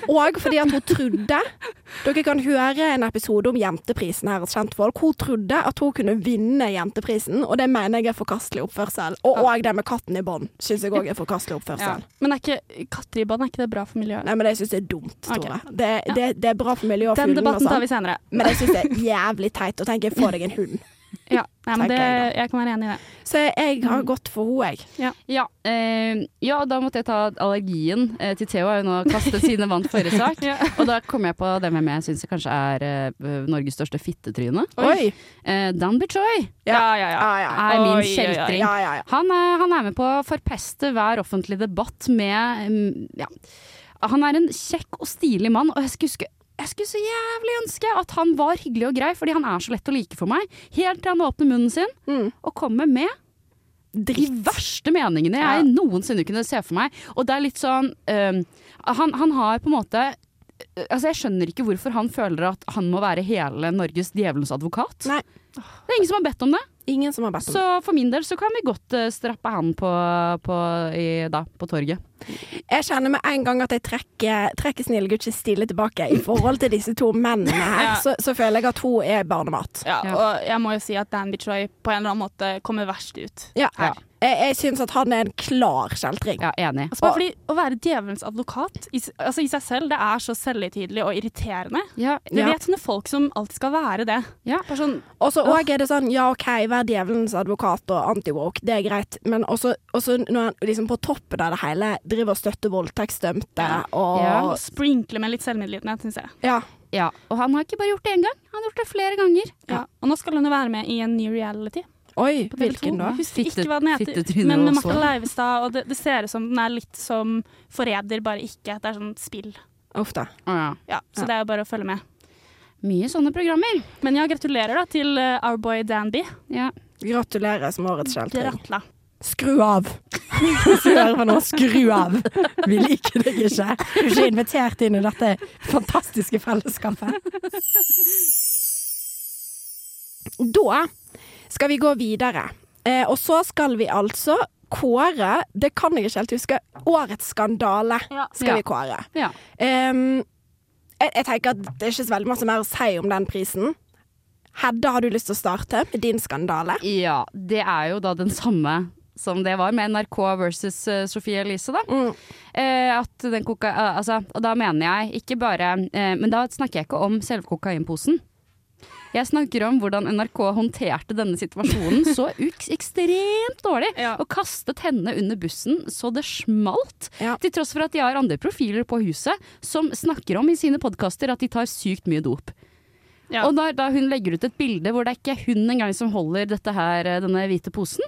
Og fordi at hun trodde Dere kan høre en episode om Jenteprisen her hos Kjentfolk. Hun trodde at hun kunne vinne Jenteprisen, og det mener jeg er forkastelig oppførsel. Og òg det med katten i bånd syns jeg òg er forkastelig oppførsel. Men er ikke katter i bånd er ikke det bra for miljøet? Nei, men jeg syns det er dumt, Tore. Tore. Det, det, det er bra for miljøet og Den og debatten tar sånn. vi senere. Men jeg syns det er jævlig teit å tenke få deg en hund. Ja, Nei, men det, jeg jeg kan være enig i det. Så jeg har gått for henne, jeg. Ja, eh, ja, da måtte jeg ta allergien eh, til Theo. Har jo nå kastet sine vant forrige sak. Og da kom jeg på den hvem jeg syns kanskje er eh, Norges største fittetryne. Oi. Eh, Dan Bichoy Ja, ja, ja. Ja, ja. er min kjeltring. Ja, ja, ja. Han han er med på å forpeste hver offentlig debatt med mm, ja. Han er en kjekk og stilig mann, og jeg skulle, huske, jeg skulle så jævlig ønske at han var hyggelig og grei, fordi han er så lett å like for meg. Helt til han åpner munnen sin Mm. og kommer med de verste meningene jeg Ja. noensinne kunne se for meg. Og det er litt sånn øhm, han, han har på en måte Altså Jeg skjønner ikke hvorfor han føler at han må være hele Norges djevelens advokat. Nei. Det er ingen som har bedt om det. Ingen som har bedt om det. Så for min del så kan vi godt eh, strappe han på, på, i, da, på torget. Jeg kjenner med en gang at jeg trekker, trekker Snille Gucci stille tilbake. I forhold til disse to mennene her, Ja. så, så føler jeg at hun er barnemat. Ja, Ja. og jeg må jo si at Dan Bitchoy på en eller annen måte kommer verst ut. Ja. Ja. Jeg, jeg syns at han er en klar kjeltring. Ja, enig. Altså bare fordi Å være djevelens advokat i, altså i seg selv, det er så selvhøytidelig og irriterende. Ja, Vi Ja. vet sånne folk som alltid skal være det. ja. Sånn, Og så er det sånn, ja OK, vær djevelens advokat og anti-woke, det er greit, men også, også når han liksom på toppen av det hele driver og støtter voldtektsdømte Ja. og Ja. Sprinkler sprinkle med litt selvmedlidenhet, syns jeg. ja. ja. Og han har ikke bare gjort det én gang, han har gjort det flere ganger. Ja. Og nå skal han jo være med i en ny reality. Oi, hvilken da? Husker Fitte- ikke hva den heter. Men med Martha. Leivestad, og det, det ser ut som den er litt som Forræder, bare ikke. Det er sånn spill. Uff da. Oh, ja. Ja, så Ja. det er jo bare å følge med. Mye sånne programmer. Men ja, gratulerer da til uh, Our Boy Danby. Ja. Gratulerer som årets. Gratla. Skru av! Nå, skru av! Vi liker deg ikke. Du er ikke invitert inn i dette fantastiske fellesskapet. Da skal vi gå videre. Eh, og så skal vi altså kåre Det kan jeg ikke helt huske. Årets skandale Ja. skal Ja. vi kåre. ja. Um, jeg, jeg tenker at det er ikke så veldig masse mer å si om den prisen. Hedda, har du lyst til å starte med din skandale? Ja, det er jo da den samme som det var med NRK versus uh, Sofie Elise, da. Mm. Eh, at den koka... Uh, altså, og da mener jeg ikke bare uh, Men da snakker jeg ikke om selve kokainposen. Jeg snakker om hvordan NRK håndterte denne situasjonen så ekstremt dårlig. Ja. Og kastet henne under bussen så det smalt. Ja. Til tross for at de har andre profiler på huset som snakker om i sine podkaster at de tar sykt mye dop. Ja. Og da, da hun legger ut et bilde hvor det er ikke hun engang som holder dette her, eh, denne hvite posen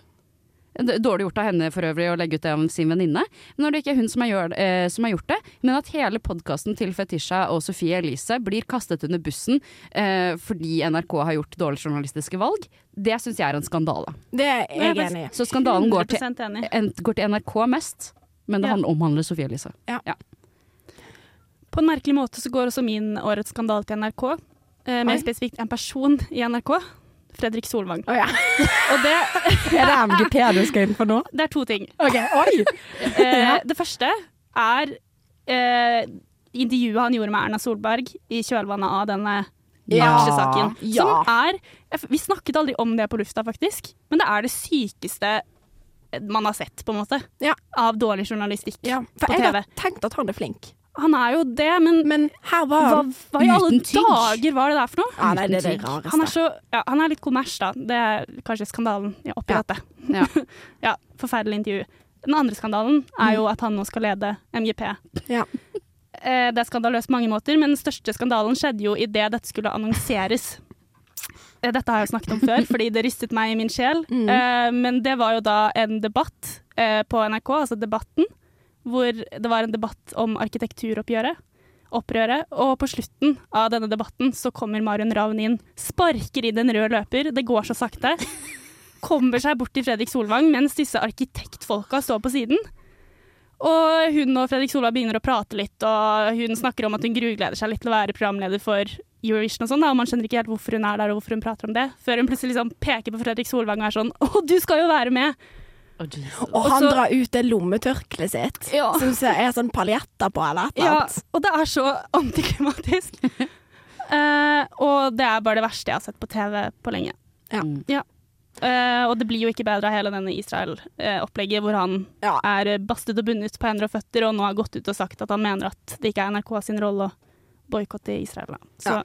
Dårlig gjort av henne for øvrig å legge ut det om sin venninne. Men når det ikke er hun som har, gjør, eh, som har gjort det, men at hele podkasten til Fetisha og Sofie Elise blir kastet under bussen eh, fordi NRK har gjort dårlige journalistiske valg, det syns jeg er en skandale. Det er jeg Jeg er enig i. Så skandalen går til, en, går til NRK mest, men det Ja. handler- omhandler Sofie Elise. På en merkelig måte så går også min årets skandale til NRK. Eh, mer spesifikt en person i NRK. Fredrik Solvang. Oh, ja. Og det, Er det MGP du skal inn for nå? det er to ting. Okay. Eh, det første er eh, intervjuet han gjorde med Erna Solberg i kjølvannet av denne Ja. aksjesaken. Ja. Som er Vi snakket aldri om det på lufta, faktisk, men det er det sykeste man har sett, på en måte. Ja. Av dårlig journalistikk Ja, for jeg TV. har tenkt at han er flink. Han er jo det, men, Men her var hva, han hva i alle tygg. dager var det der for noe? ja, Nei, det er det rareste. Han er, så, ja, han er litt kommers, da. Det er kanskje skandalen oppi Ja. dette. Ja. Ja, Forferdelig intervju. Den andre skandalen er jo at han nå skal lede MGP. Ja. Eh, Det er skandaløst på mange måter, men den største skandalen skjedde jo idet dette skulle annonseres. Eh, Dette har jeg jo snakket om før, fordi det rystet meg i min sjel. Mm. Eh, Men det var jo da en debatt eh, på NRK, altså Debatten, hvor det var en debatt om arkitekturoppgjøret. Opprøret. Og på slutten av denne debatten så kommer Marion Ravn inn, sparker inn en rød løper, det går så sakte. Kommer seg bort til Fredrik Solvang mens disse arkitektfolka står på siden. Og hun og Fredrik Solvang begynner å prate litt, og hun snakker om at hun grugleder seg litt til å være programleder for Eurovision og sånn, og man skjønner ikke helt hvorfor hun er der og hvorfor hun prater om det, før hun plutselig liksom peker på Fredrik Solvang og er sånn Å, du skal jo være med! Og han Også, drar ut det lommetørkleet sitt, Ja. som er sånn paljetter på eller et eller Ja, og det er så antiklimatisk. uh, og det er bare det verste jeg har sett på TV på lenge. Ja. Ja. Uh, og det blir jo ikke bedre av hele denne Israel-opplegget, hvor han Ja. er bastet og bundet på hender og føtter, og nå har gått ut og sagt at han mener at det ikke er NRK sin rolle å boikotte Israel. Da. Så Ja.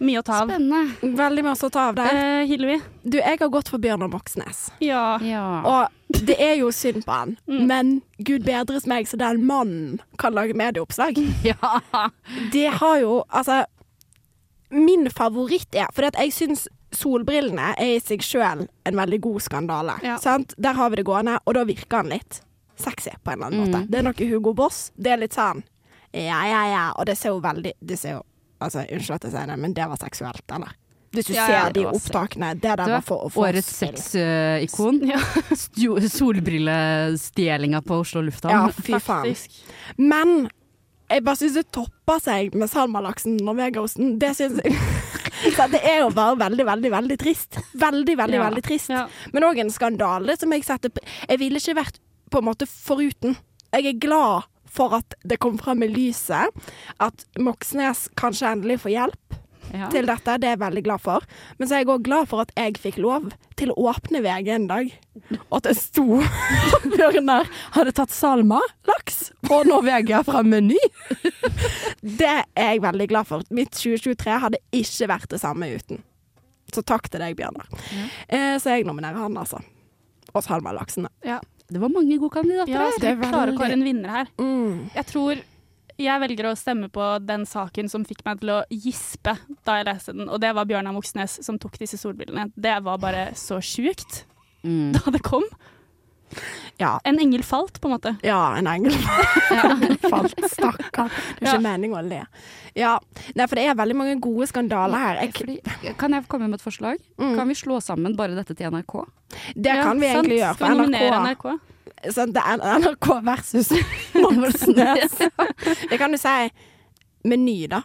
Mye å ta av. Spennende. Veldig masse å ta av der. Eh, Hillevi? Du, jeg har gått for Bjørnar Moxnes. Ja. Ja. Og det er jo synd på han, Mm. men gud bedres meg så den mannen kan lage medieoppslag. ja. Det har jo Altså, min favoritt er For jeg syns solbrillene er i seg sjøl en veldig god skandale. Ja. Sant? Der har vi det gående, og da virker han litt sexy på en eller annen måte. Mm. Det er noe Hugo Boss. Det er litt sånn ja, ja, ja. Og det ser jo veldig Det ser jo Altså, unnskyld at jeg sier det, men det var seksuelt, eller? Hvis du Ja, ja, ser ja, de opptakene. Det der Du var for å få Årets sexikon. Ja, Solbrillestjelinga på Oslo lufthavn. Ja, fy faen. Men jeg bare syns det topper seg med salmalaksen og vegaosten. Det syns jeg Så Det er jo bare veldig, veldig veldig trist. Veldig, veldig, Ja. veldig trist. Ja. Men òg en skandale som jeg setter Jeg ville ikke vært på en måte foruten. Jeg er glad for at det kom fram i lyset at Moxnes kanskje endelig får hjelp Ja. til dette. Det er jeg veldig glad for. Men så er jeg òg glad for at jeg fikk lov til å åpne VG en dag, og at det sto at Bjørnar hadde tatt salma, laks på Norvegia fra Meny. Det er jeg veldig glad for. Mitt 2023 hadde ikke vært det samme uten. Så takk til deg, Bjørnar. Eh, så jeg nominerer han, altså. Og Salma Laksen. Ja. Det var mange gode kandidater Ja, her. så det er vi klarer å kåre en vinner her. Mm. Jeg tror jeg velger å stemme på den saken som fikk meg til å gispe da jeg leste den, og det var Bjørnar Moxnes som tok disse solbrillene. Det var bare så sjukt Mm. da det kom. Ja. En engel falt, på en måte. Ja, en engel falt. Stakkar. Det er ikke meningen å le. Ja. Nei, for det er veldig mange gode skandaler her. Jeg, Fordi, kan jeg komme med et forslag? Mm. Kan vi slå sammen bare dette til NRK? det Ja, kan vi sant. egentlig gjøre. Skal vi For nominere NRK, NRK? sånn, det er NRK versus Moxnes. Det kan du si Meny, da.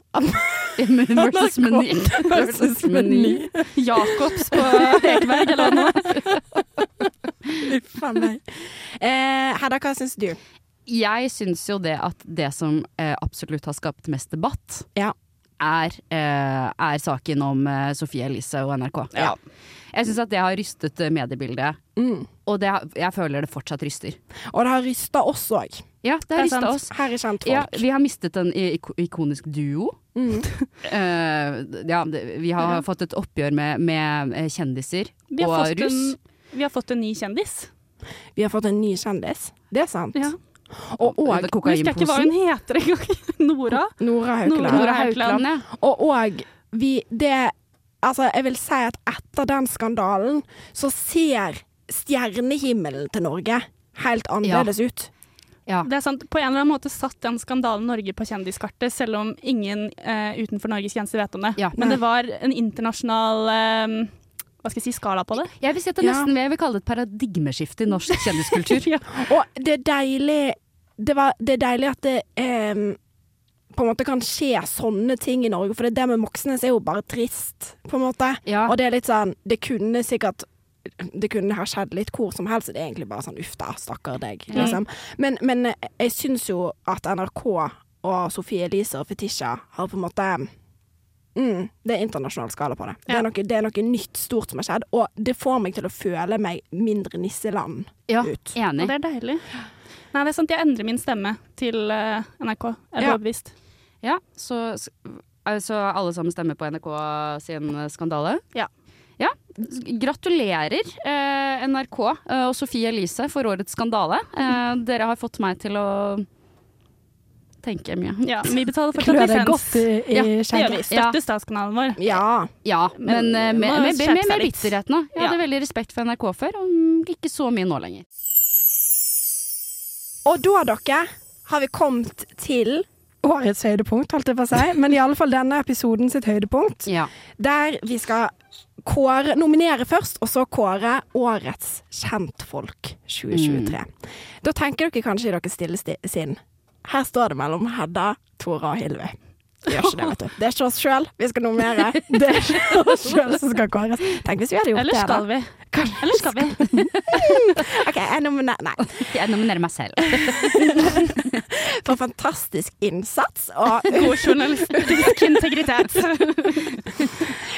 Versus Meny. Versus Meny. Jacobs på Ekeberg, eller noe? Uff a meg. Eh, Hedda, hva syns du? Jeg syns jo det at det som eh, absolutt har skapt mest debatt, Ja. er, eh, er saken om eh, Sofie Elise og NRK. Ja. Jeg syns at det har rystet eh, mediebildet, Mm. og det, jeg føler det fortsatt ryster. Og det har rysta oss òg. Ja, det har rysta oss. Her er Kjentfolk. Ja, vi har mistet en ikonisk duo. Mm. uh, ja, vi har Ja. fått et oppgjør med, med kjendiser Vi har, og fått russ. en, vi har fått en ny kjendis. Vi har fått en ny kjendis. Det er sant. Ja. Og, og husker jeg ikke hva hun heter engang. Nora. Nora Haukeland. Nora Haukeland. Ja. Og òg vi Det Altså, jeg vil si at etter den skandalen så ser stjernehimmelen til Norge helt annerledes ut. ja. Det er sant. På en eller annen måte satt den skandalen Norge på kjendiskartet, selv om ingen eh, utenfor Norges grenser vet om det. Ja. Men det var en internasjonal eh, hva skal jeg si, skala på det. Jeg vil si at det Ja. nesten jeg vil kalle det et paradigmeskifte i norsk kjendiskultur. Ja. Og det er deilig Det, var, det er deilig at det em, på en måte kan skje sånne ting i Norge. For det, det med Moxnes er jo bare trist, på en måte. Ja. Og det er litt sånn Det kunne sikkert det kunne ha skjedd litt hvor som helst. Det er egentlig bare sånn uff da, stakkar deg, liksom. Men, men jeg syns jo at NRK og Sofie Elise og Fetisha har på en måte Mm, det er internasjonal skala på det. Det, er noe, det er noe nytt, stort som har skjedd, og det får meg til å føle meg mindre nisseland Ja, ut. Og enig. det er deilig. Nei, det er sant. Jeg endrer min stemme til eh, NRK. Jeg er Ja. overbevist. Ja, så, så alle sammen stemmer på NRK sin skandale? Ja. Ja, Gratulerer eh, NRK eh, og Sofie Elise for årets skandale. Eh, dere har fått meg til å tenke mye. Ja, vi betaler fortsatt Klør det lisens. godt i, i Ja, Det gjør vi. skjegget. Støtter statskanalen vår. Ja. Ja, men, uh, med, med, med, med, bitterhet nå. Jeg hadde veldig respekt for NRK før, og ikke så mye nå lenger. Og da, dere, har vi kommet til årets høydepunkt, holdt jeg på å si. Men i alle fall denne episoden sitt høydepunkt. Ja. Der vi skal kåre, nominere først, og så kåre årets kjentfolk 2023. Da tenker dere kanskje i deres stille sti- sinn. Her står det mellom Hedda, Tora og Hilvi. Vi gjør ikke det, vet du. Det er ikke oss sjøl vi skal nominere. Det er ikke oss sjøl som skal kåres. Tenk hvis vi hadde gjort Eller det, da. skal vi? Eller skal vi? OK, jeg nominerer Nei. Jeg nominerer meg selv. For fantastisk innsats og God journalistisk integritet.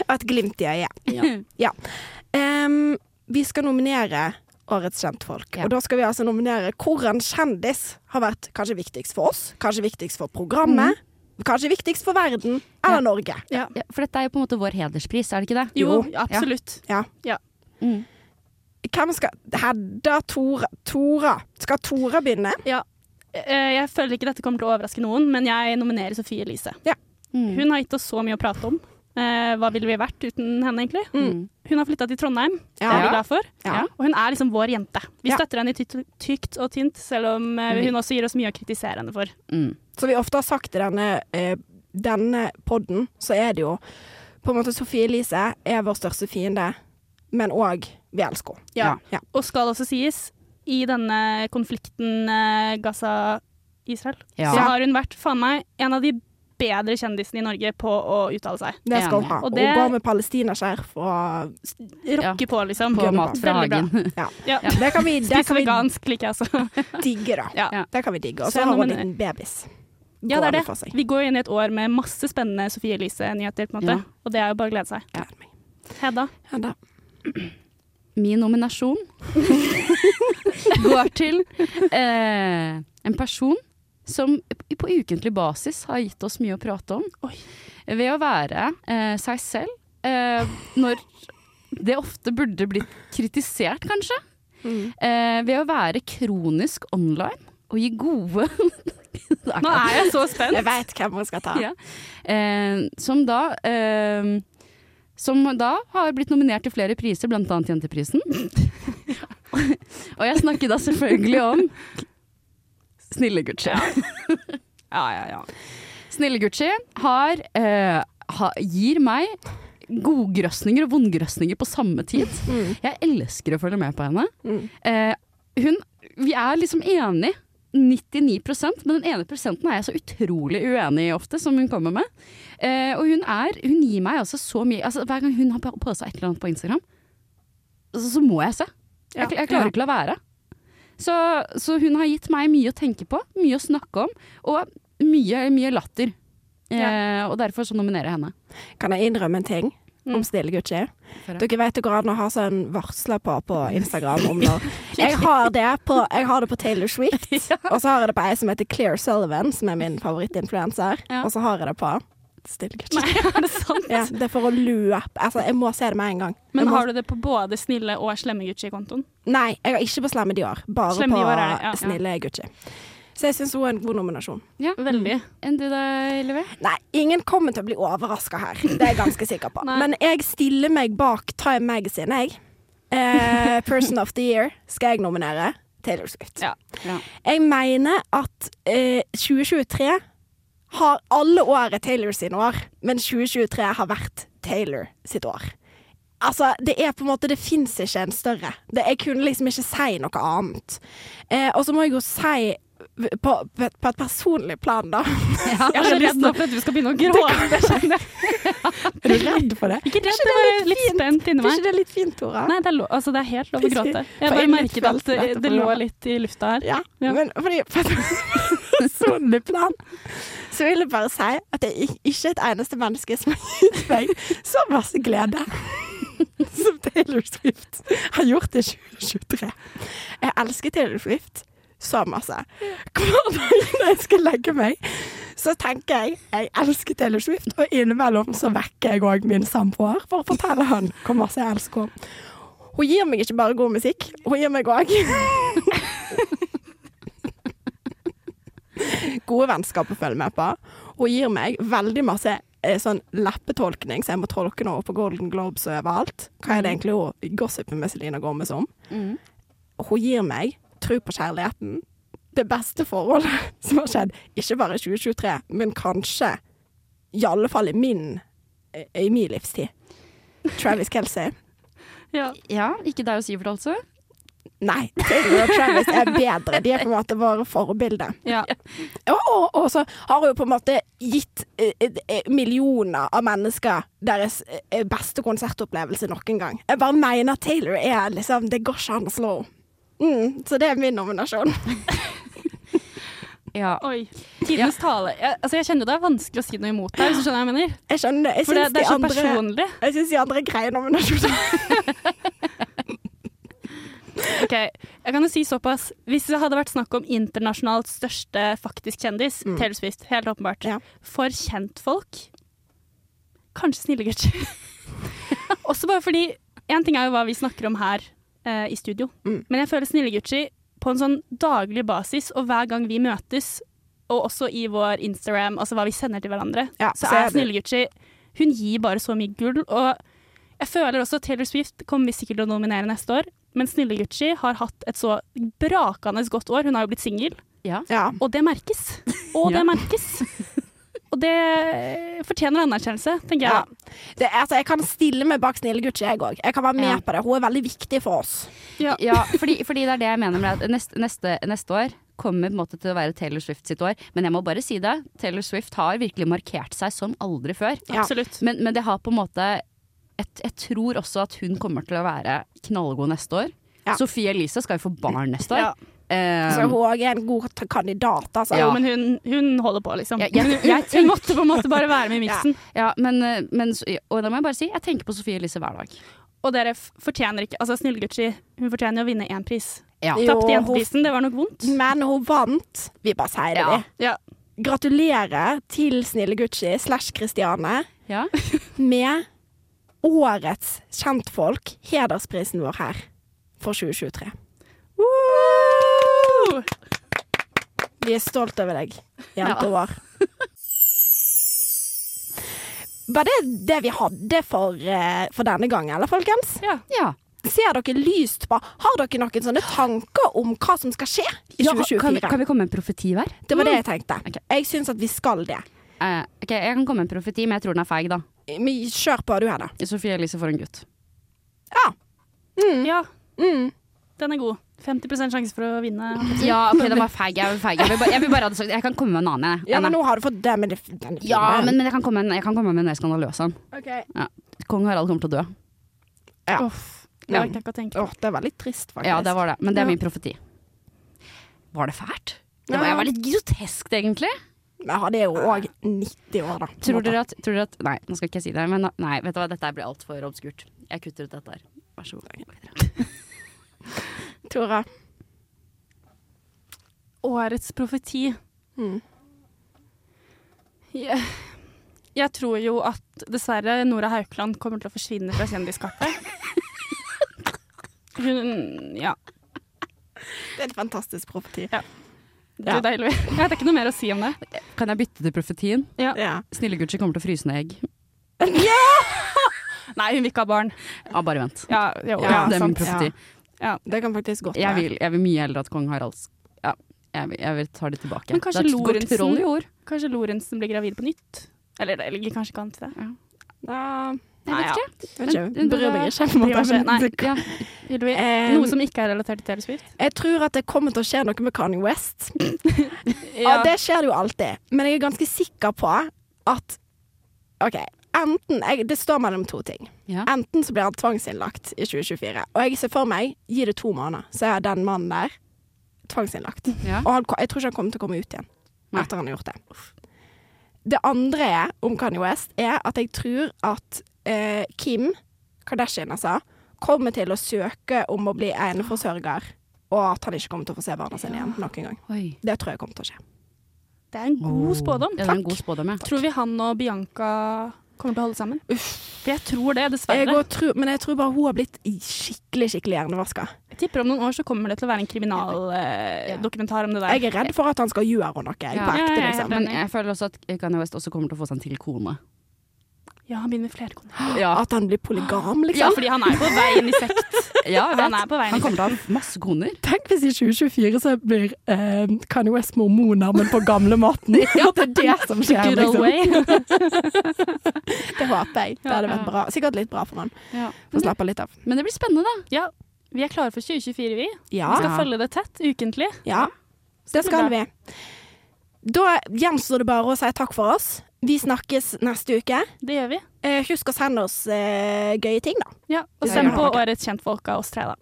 og et glimt i øyet. Ja. Ja. Um, vi skal nominere Årets kjentfolk. Ja. Og da skal vi altså nominere hvordan kjendis har vært kanskje viktigst for oss, kanskje viktigst for programmet, kanskje viktigst for verden, eller Ja. Norge. Ja. Ja, for dette er jo på en måte vår hederspris, er det ikke det? Jo, Jo. absolutt. Ja. Mm. Hvem skal Hedda, Tora Tora. Skal Tora begynne? Ja. Eh, Jeg føler ikke dette kommer til å overraske noen, men jeg nominerer Sofie Elise. Mm. Hun har gitt oss så mye å prate om. Eh, hva ville vi vært uten henne, egentlig? Mm. Hun har flytta til Trondheim, det Ja. er vi glad for. Ja. Og hun er liksom vår jente. Vi Ja. støtter henne i tykt, og tynt, selv om eh, hun også gir oss mye å kritisere henne for. Mm. Så vi ofte har sagt i denne, eh, denne podden, så er det jo på en måte Sofie Elise er vår største fiende, men òg vi elsker henne. Ja. Ja. Og skal også sies, i denne konflikten eh, Gaza-Israel, Ja. så har hun vært faen meg en av de bedre kjendisen i Norge på å uttale seg. Det skal hun ha. Og Og det- gå med palestinaskjerf og Rocker på, liksom. På mat fra hagen. Ja. Ja. Det kan vi, det kan vi vegansk liker jeg også. digge, da. Ja. Ja. Det kan vi digge. Og Så har hun en liten babys. Ja, det er det. Vi går inn i et år med masse spennende Sofie Elise-nyheter, på en måte. Ja. Og det er jo bare å glede seg. Meg. Hedda. Min nominasjon går til eh, en person som på ukentlig basis har gitt oss mye å prate om. Oi. Ved å være eh, seg selv, eh, når det ofte burde blitt kritisert, kanskje. Mm. Eh, ved å være kronisk online og gi gode Nå er jeg så spent. Jeg veit hvem hun skal ta. Ja. Eh, som da eh, Som da har blitt nominert til flere priser, annet Jenteprisen. og jeg snakker da selvfølgelig om Snille Gucci. Ja, ja, ja. Snille Gucci har, eh, ha, gir meg godgrøsninger og vondgrøsninger på samme tid. Mm. Jeg elsker å følge med på henne. Mm. Eh, hun, vi er liksom enige. 99% men den ene prosenten er jeg så utrolig uenig i ofte, som hun kommer med. Eh, og hun er Hun gir meg altså så mye altså, Hver gang hun har på seg et eller annet på Instagram, så, så må jeg se. Jeg, jeg klarer ikke å la være. Så, så hun har gitt meg mye å tenke på, mye å snakke om, og mye, mye latter. Eh, og derfor så nominerer jeg henne. Kan jeg innrømme en ting Mm. om Stille Gucci? Dere vet det går an å ha sånn varsler på på Instagram om når Jeg har det på, jeg har det på Taylor Swift, og så har jeg det på ei som heter Claire Sullivan, som er min favorittinfluenser, Ja. og så har jeg det på Snille Nei, Er det sant? Ja, det er for å løpe Altså, jeg må se det med en gang. Men må, har du det på både snille og slemme Gucci-kontoen? Nei, jeg har ikke på Slemme Dior, bare Slemme på Dior det, ja. Snille Gucci. Så jeg syns hun er en god nominasjon. Ja. Veldig. Enn du da, Live? Nei, ingen kommer til å bli overraska her. Det er jeg ganske sikker på. Men jeg stiller meg bak Time Magazine, jeg. Eh, Person of the Year skal jeg nominere Taylor Swift. Ja. Ja. Jeg mener at eh, 2023 har alle år er Taylor sin år, men 2023 har vært Taylor sitt år. Altså, det er på en måte Det fins ikke en større. Det, jeg kunne liksom ikke si noe annet. Eh, og så må jeg jo si på, på, et- på et personlig plan, da. Jeg er redd nå for at du skal begynne å gråte. Er du redd for det? Ikke redd, det var litt litt fint? spent inni meg. Er ikke det litt fint, Tora? Nei, det er, altså, det er helt lov å gråte. Jeg bare merket at det, det lå litt i lufta her. Ja, Ja. men fordi på et personlig plan så vil jeg bare si at det er ik- ikke et eneste menneske som har gitt meg så masse glede som Taylor Swift har gjort i 2023. Jeg elsker Taylor Swift så masse. Hver dag når jeg skal legge meg, så tenker jeg jeg elsker Taylor Swift, og innimellom så vekker jeg òg min samboer for å fortelle han hvor masse jeg elsker henne. Hun gir meg ikke bare god musikk, hun gir meg òg gode vennskap å følge med på. Hun gir meg veldig masse eh, sånn leppetolkning, så jeg må tolke noe på Golden Globes og overalt. Hva er det egentlig hun gossiper med Selena Gomez om? Mm. Hun gir meg tro på kjærligheten. Det beste forholdet som har skjedd, ikke bare i 2023, men kanskje i alle fall i min, eh, i min livstid. Travis Kelsey. Ja. Ja, ikke deg og Sivert, altså? Nei, Taylor og Travis er bedre. De er på en måte våre forbilder. Ja. Og, og, og så har hun på en måte gitt eh, eh, millioner av mennesker deres eh, beste konsertopplevelse noen gang. Jeg bare mener Taylor er liksom Det går ikke an å slå henne. Mm, så det er min nominasjon. Ja. Oi. Tidenes tale. Jeg, altså, jeg kjenner det er vanskelig å si noe imot deg, hvis du skjønner hva jeg mener. Jeg skjønner det. Jeg For det, syns det de, er så andre- personlig. jeg synes de andre er greie nominasjoner. Ok, Jeg kan jo si såpass. Hvis det hadde vært snakk om internasjonalt største faktisk kjendis, Mm. Taylor Swift, helt åpenbart. Ja. For kjentfolk kanskje snille gutter. Også bare fordi En ting er jo hva vi snakker om her eh, i studio, Mm. men jeg føler Snille Gucci på en sånn daglig basis, og hver gang vi møtes, og også i vår Instagram, altså hva vi sender til hverandre, Ja, så så er er Snille Gucci Hun gir bare så mye gull. Og jeg føler også Taylor Swift kommer vi sikkert til å nominere neste år, men Snille Gucci har hatt et så brakende godt år. Hun har jo blitt singel, ja. Ja. og det merkes. Og det Ja. merkes. Og det fortjener anerkjennelse, tenker jeg. Ja. Det, altså, jeg kan stille meg bak Snille Gucci, jeg òg. Jeg kan være med Ja. på det. Hun er veldig viktig for oss. Ja. Ja, fordi, fordi det er det jeg mener med at neste, neste, neste år kommer på en måte til å være Taylor Swift sitt år. Men jeg må bare si det, Taylor Swift har virkelig markert seg som aldri før. Ja. Absolutt. Men, men det har på en måte jeg, jeg tror også at hun kommer til å være knallgod neste år. Ja. Sofie Elise skal jo få barn neste år. Ja. Um, Så hun òg er en god kandidat, altså. Ja. Jo, men hun, hun holder på, liksom. Jeg- jeg- hun, jeg hun måtte på en måte bare være med i miksen. ja, men, eh, men, og da må jeg bare si, jeg tenker på Sofie Elise hver dag. Og dere fortjener ikke Altså, Snille Gucci, hun fortjener jo å vinne én pris. Ja. Tapte hun- jenteprisen, det var nok vondt. Men hun vant. Vi bare sier det, Ja. vi. Ja. Gratulerer til Snille Gucci slash Christiane Ja. med årets kjentfolk, hedersprisen vår her for 2023. Woo! Vi er stolt over deg, jente vår. Var det det vi hadde for, eh, for denne gangen, eller folkens? Ja. ja. Ser dere lyst på Har dere noen sånne tanker om hva som skal skje i Ja, 2024? kan, vi, kan vi komme med en profeti hver? Det var det jeg tenkte. Okay. Jeg syns at vi skal det. Eh, ok, Jeg kan komme med en profeti, men jeg tror den er feig, da. Men Kjør på, du, Hedda. Sophie Elise får en gutt. Ja. Mm. ja, Mm. den er god. 50% sjanse for å vinne. Ja, ok, den var feig. Jeg. Jeg vil, bare, jeg vil bare ha det sagt. Jeg kan komme med en annen. Ja, men nå har du fått det men det, den er fin, ja, men, men jeg, kan komme jeg kan komme med en mer skandaløs en. Ok. Kong Harald kommer til å dø. Ja. Uff, det Ja. jeg ikke tenke på. Åh, det var litt trist, faktisk. Ja, det var det. Men det er min profeti. Var det fælt? Det var, jeg var litt groteskt, egentlig. Men det er jo òg 90 år, da. Tror dere, at, tror dere at Nei, nå skal ikke jeg si det, men nei, vet du hva, dette blir altfor obskurt. Jeg kutter ut dette her. Vær så god. Tora. Årets profeti. Mm. Jeg, jeg tror jo at dessverre Nora Haukeland kommer til å forsvinne fra kjendiskartet. Hun Ja, Det er et fantastisk profeti. det er deilig. Jeg vet ikke noe mer å si om det. Kan jeg bytte til profetien? Ja. Snille Gucci kommer til å fryse ned egg. Nei, hun vil ikke ha barn. Ja, bare vent. Ja, jo, Ja, ja, det er min sant. profeti. Ja. Det kan faktisk godt Jeg vil, jeg vil mye heller at kong Harald Ja, jeg vil, jeg vil ta det tilbake. Men kanskje det Lorentzen-. Kanskje Lorentzen blir gravid på nytt? Eller det ligger kanskje ikke an til det. Ja. Vet Nei, jeg. Vet ikke, Bryr Nei. Ja. Noe som ikke er relatert til Taylor Swift? Jeg tror at det kommer til å skje noe med Kanye West. Ja, det skjer det jo alltid. Men jeg er ganske sikker på at OK, enten jeg, Det står mellom to ting. Ja. Enten så blir han tvangsinnlagt i 2024. Og jeg ser for meg, gi det to måneder, så er den mannen der tvangsinnlagt. Ja. Og han, jeg tror ikke han kommer til å komme ut igjen Nei. etter han har gjort det. Det andre om Kanye West er at jeg tror at eh, Kim Kardashian altså, kommer til å søke om å bli eneforsørger, og at han ikke kommer til å få se barna sine igjen noen gang. Oi. Det tror jeg kommer til å skje. Det er en god spådom. Ja, det er en god spådom, ja. Tror vi han og Bianca kommer til å holde sammen? For jeg tror det, dessverre. Jeg tror, men jeg tror bare hun har blitt skikkelig, skikkelig hjernevaska. Jeg tipper om noen år så kommer det til å være en kriminaldokumentar om det der. Jeg er redd for at han skal gjøre noe. Jeg, Ja. ekte, Ja, ja, ja, liksom. Men jeg føler også at Kanye West også kommer til å få seg en til kone. Ja, han begynner med flere koner. Ja, At han blir polygam, liksom? Ja, fordi han er på vei inn i sekt. ja Han er på vei inn Han kommer til å ha masse koner. Tenk hvis i 2024 så blir eh, Kanye West mormonamen på gamlemåten. Ja, det er det som skjer, Good liksom. Det håper jeg. Det hadde vært bra. Sikkert litt bra for han. Ja. Få slappe litt av. Men det blir spennende, da. Ja, vi er klare for 2024, vi. Ja, Vi skal følge det tett, ukentlig. ja. det skal vi. Da gjenstår det bare å si takk for oss. Vi snakkes neste uke. Det gjør vi. Eh, husk å sende oss eh, gøye ting, da. Ja, og send på årets kjentfolk av oss tre, da.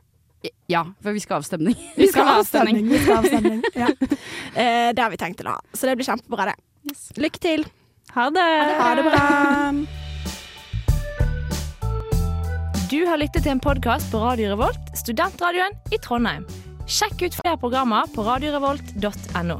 Ja, for vi skal ha avstemning. Vi skal ha avstemning. Vi skal ha avstemning. ja. eh, det har vi tenkt til å ha. Så det blir kjempebra, det. Yes. Lykke til. Ha det! Ha det bra. Du har lyttet til en podkast på Radio Revolt, studentradioen i Trondheim. Sjekk ut flere programmer på radiorevolt.no.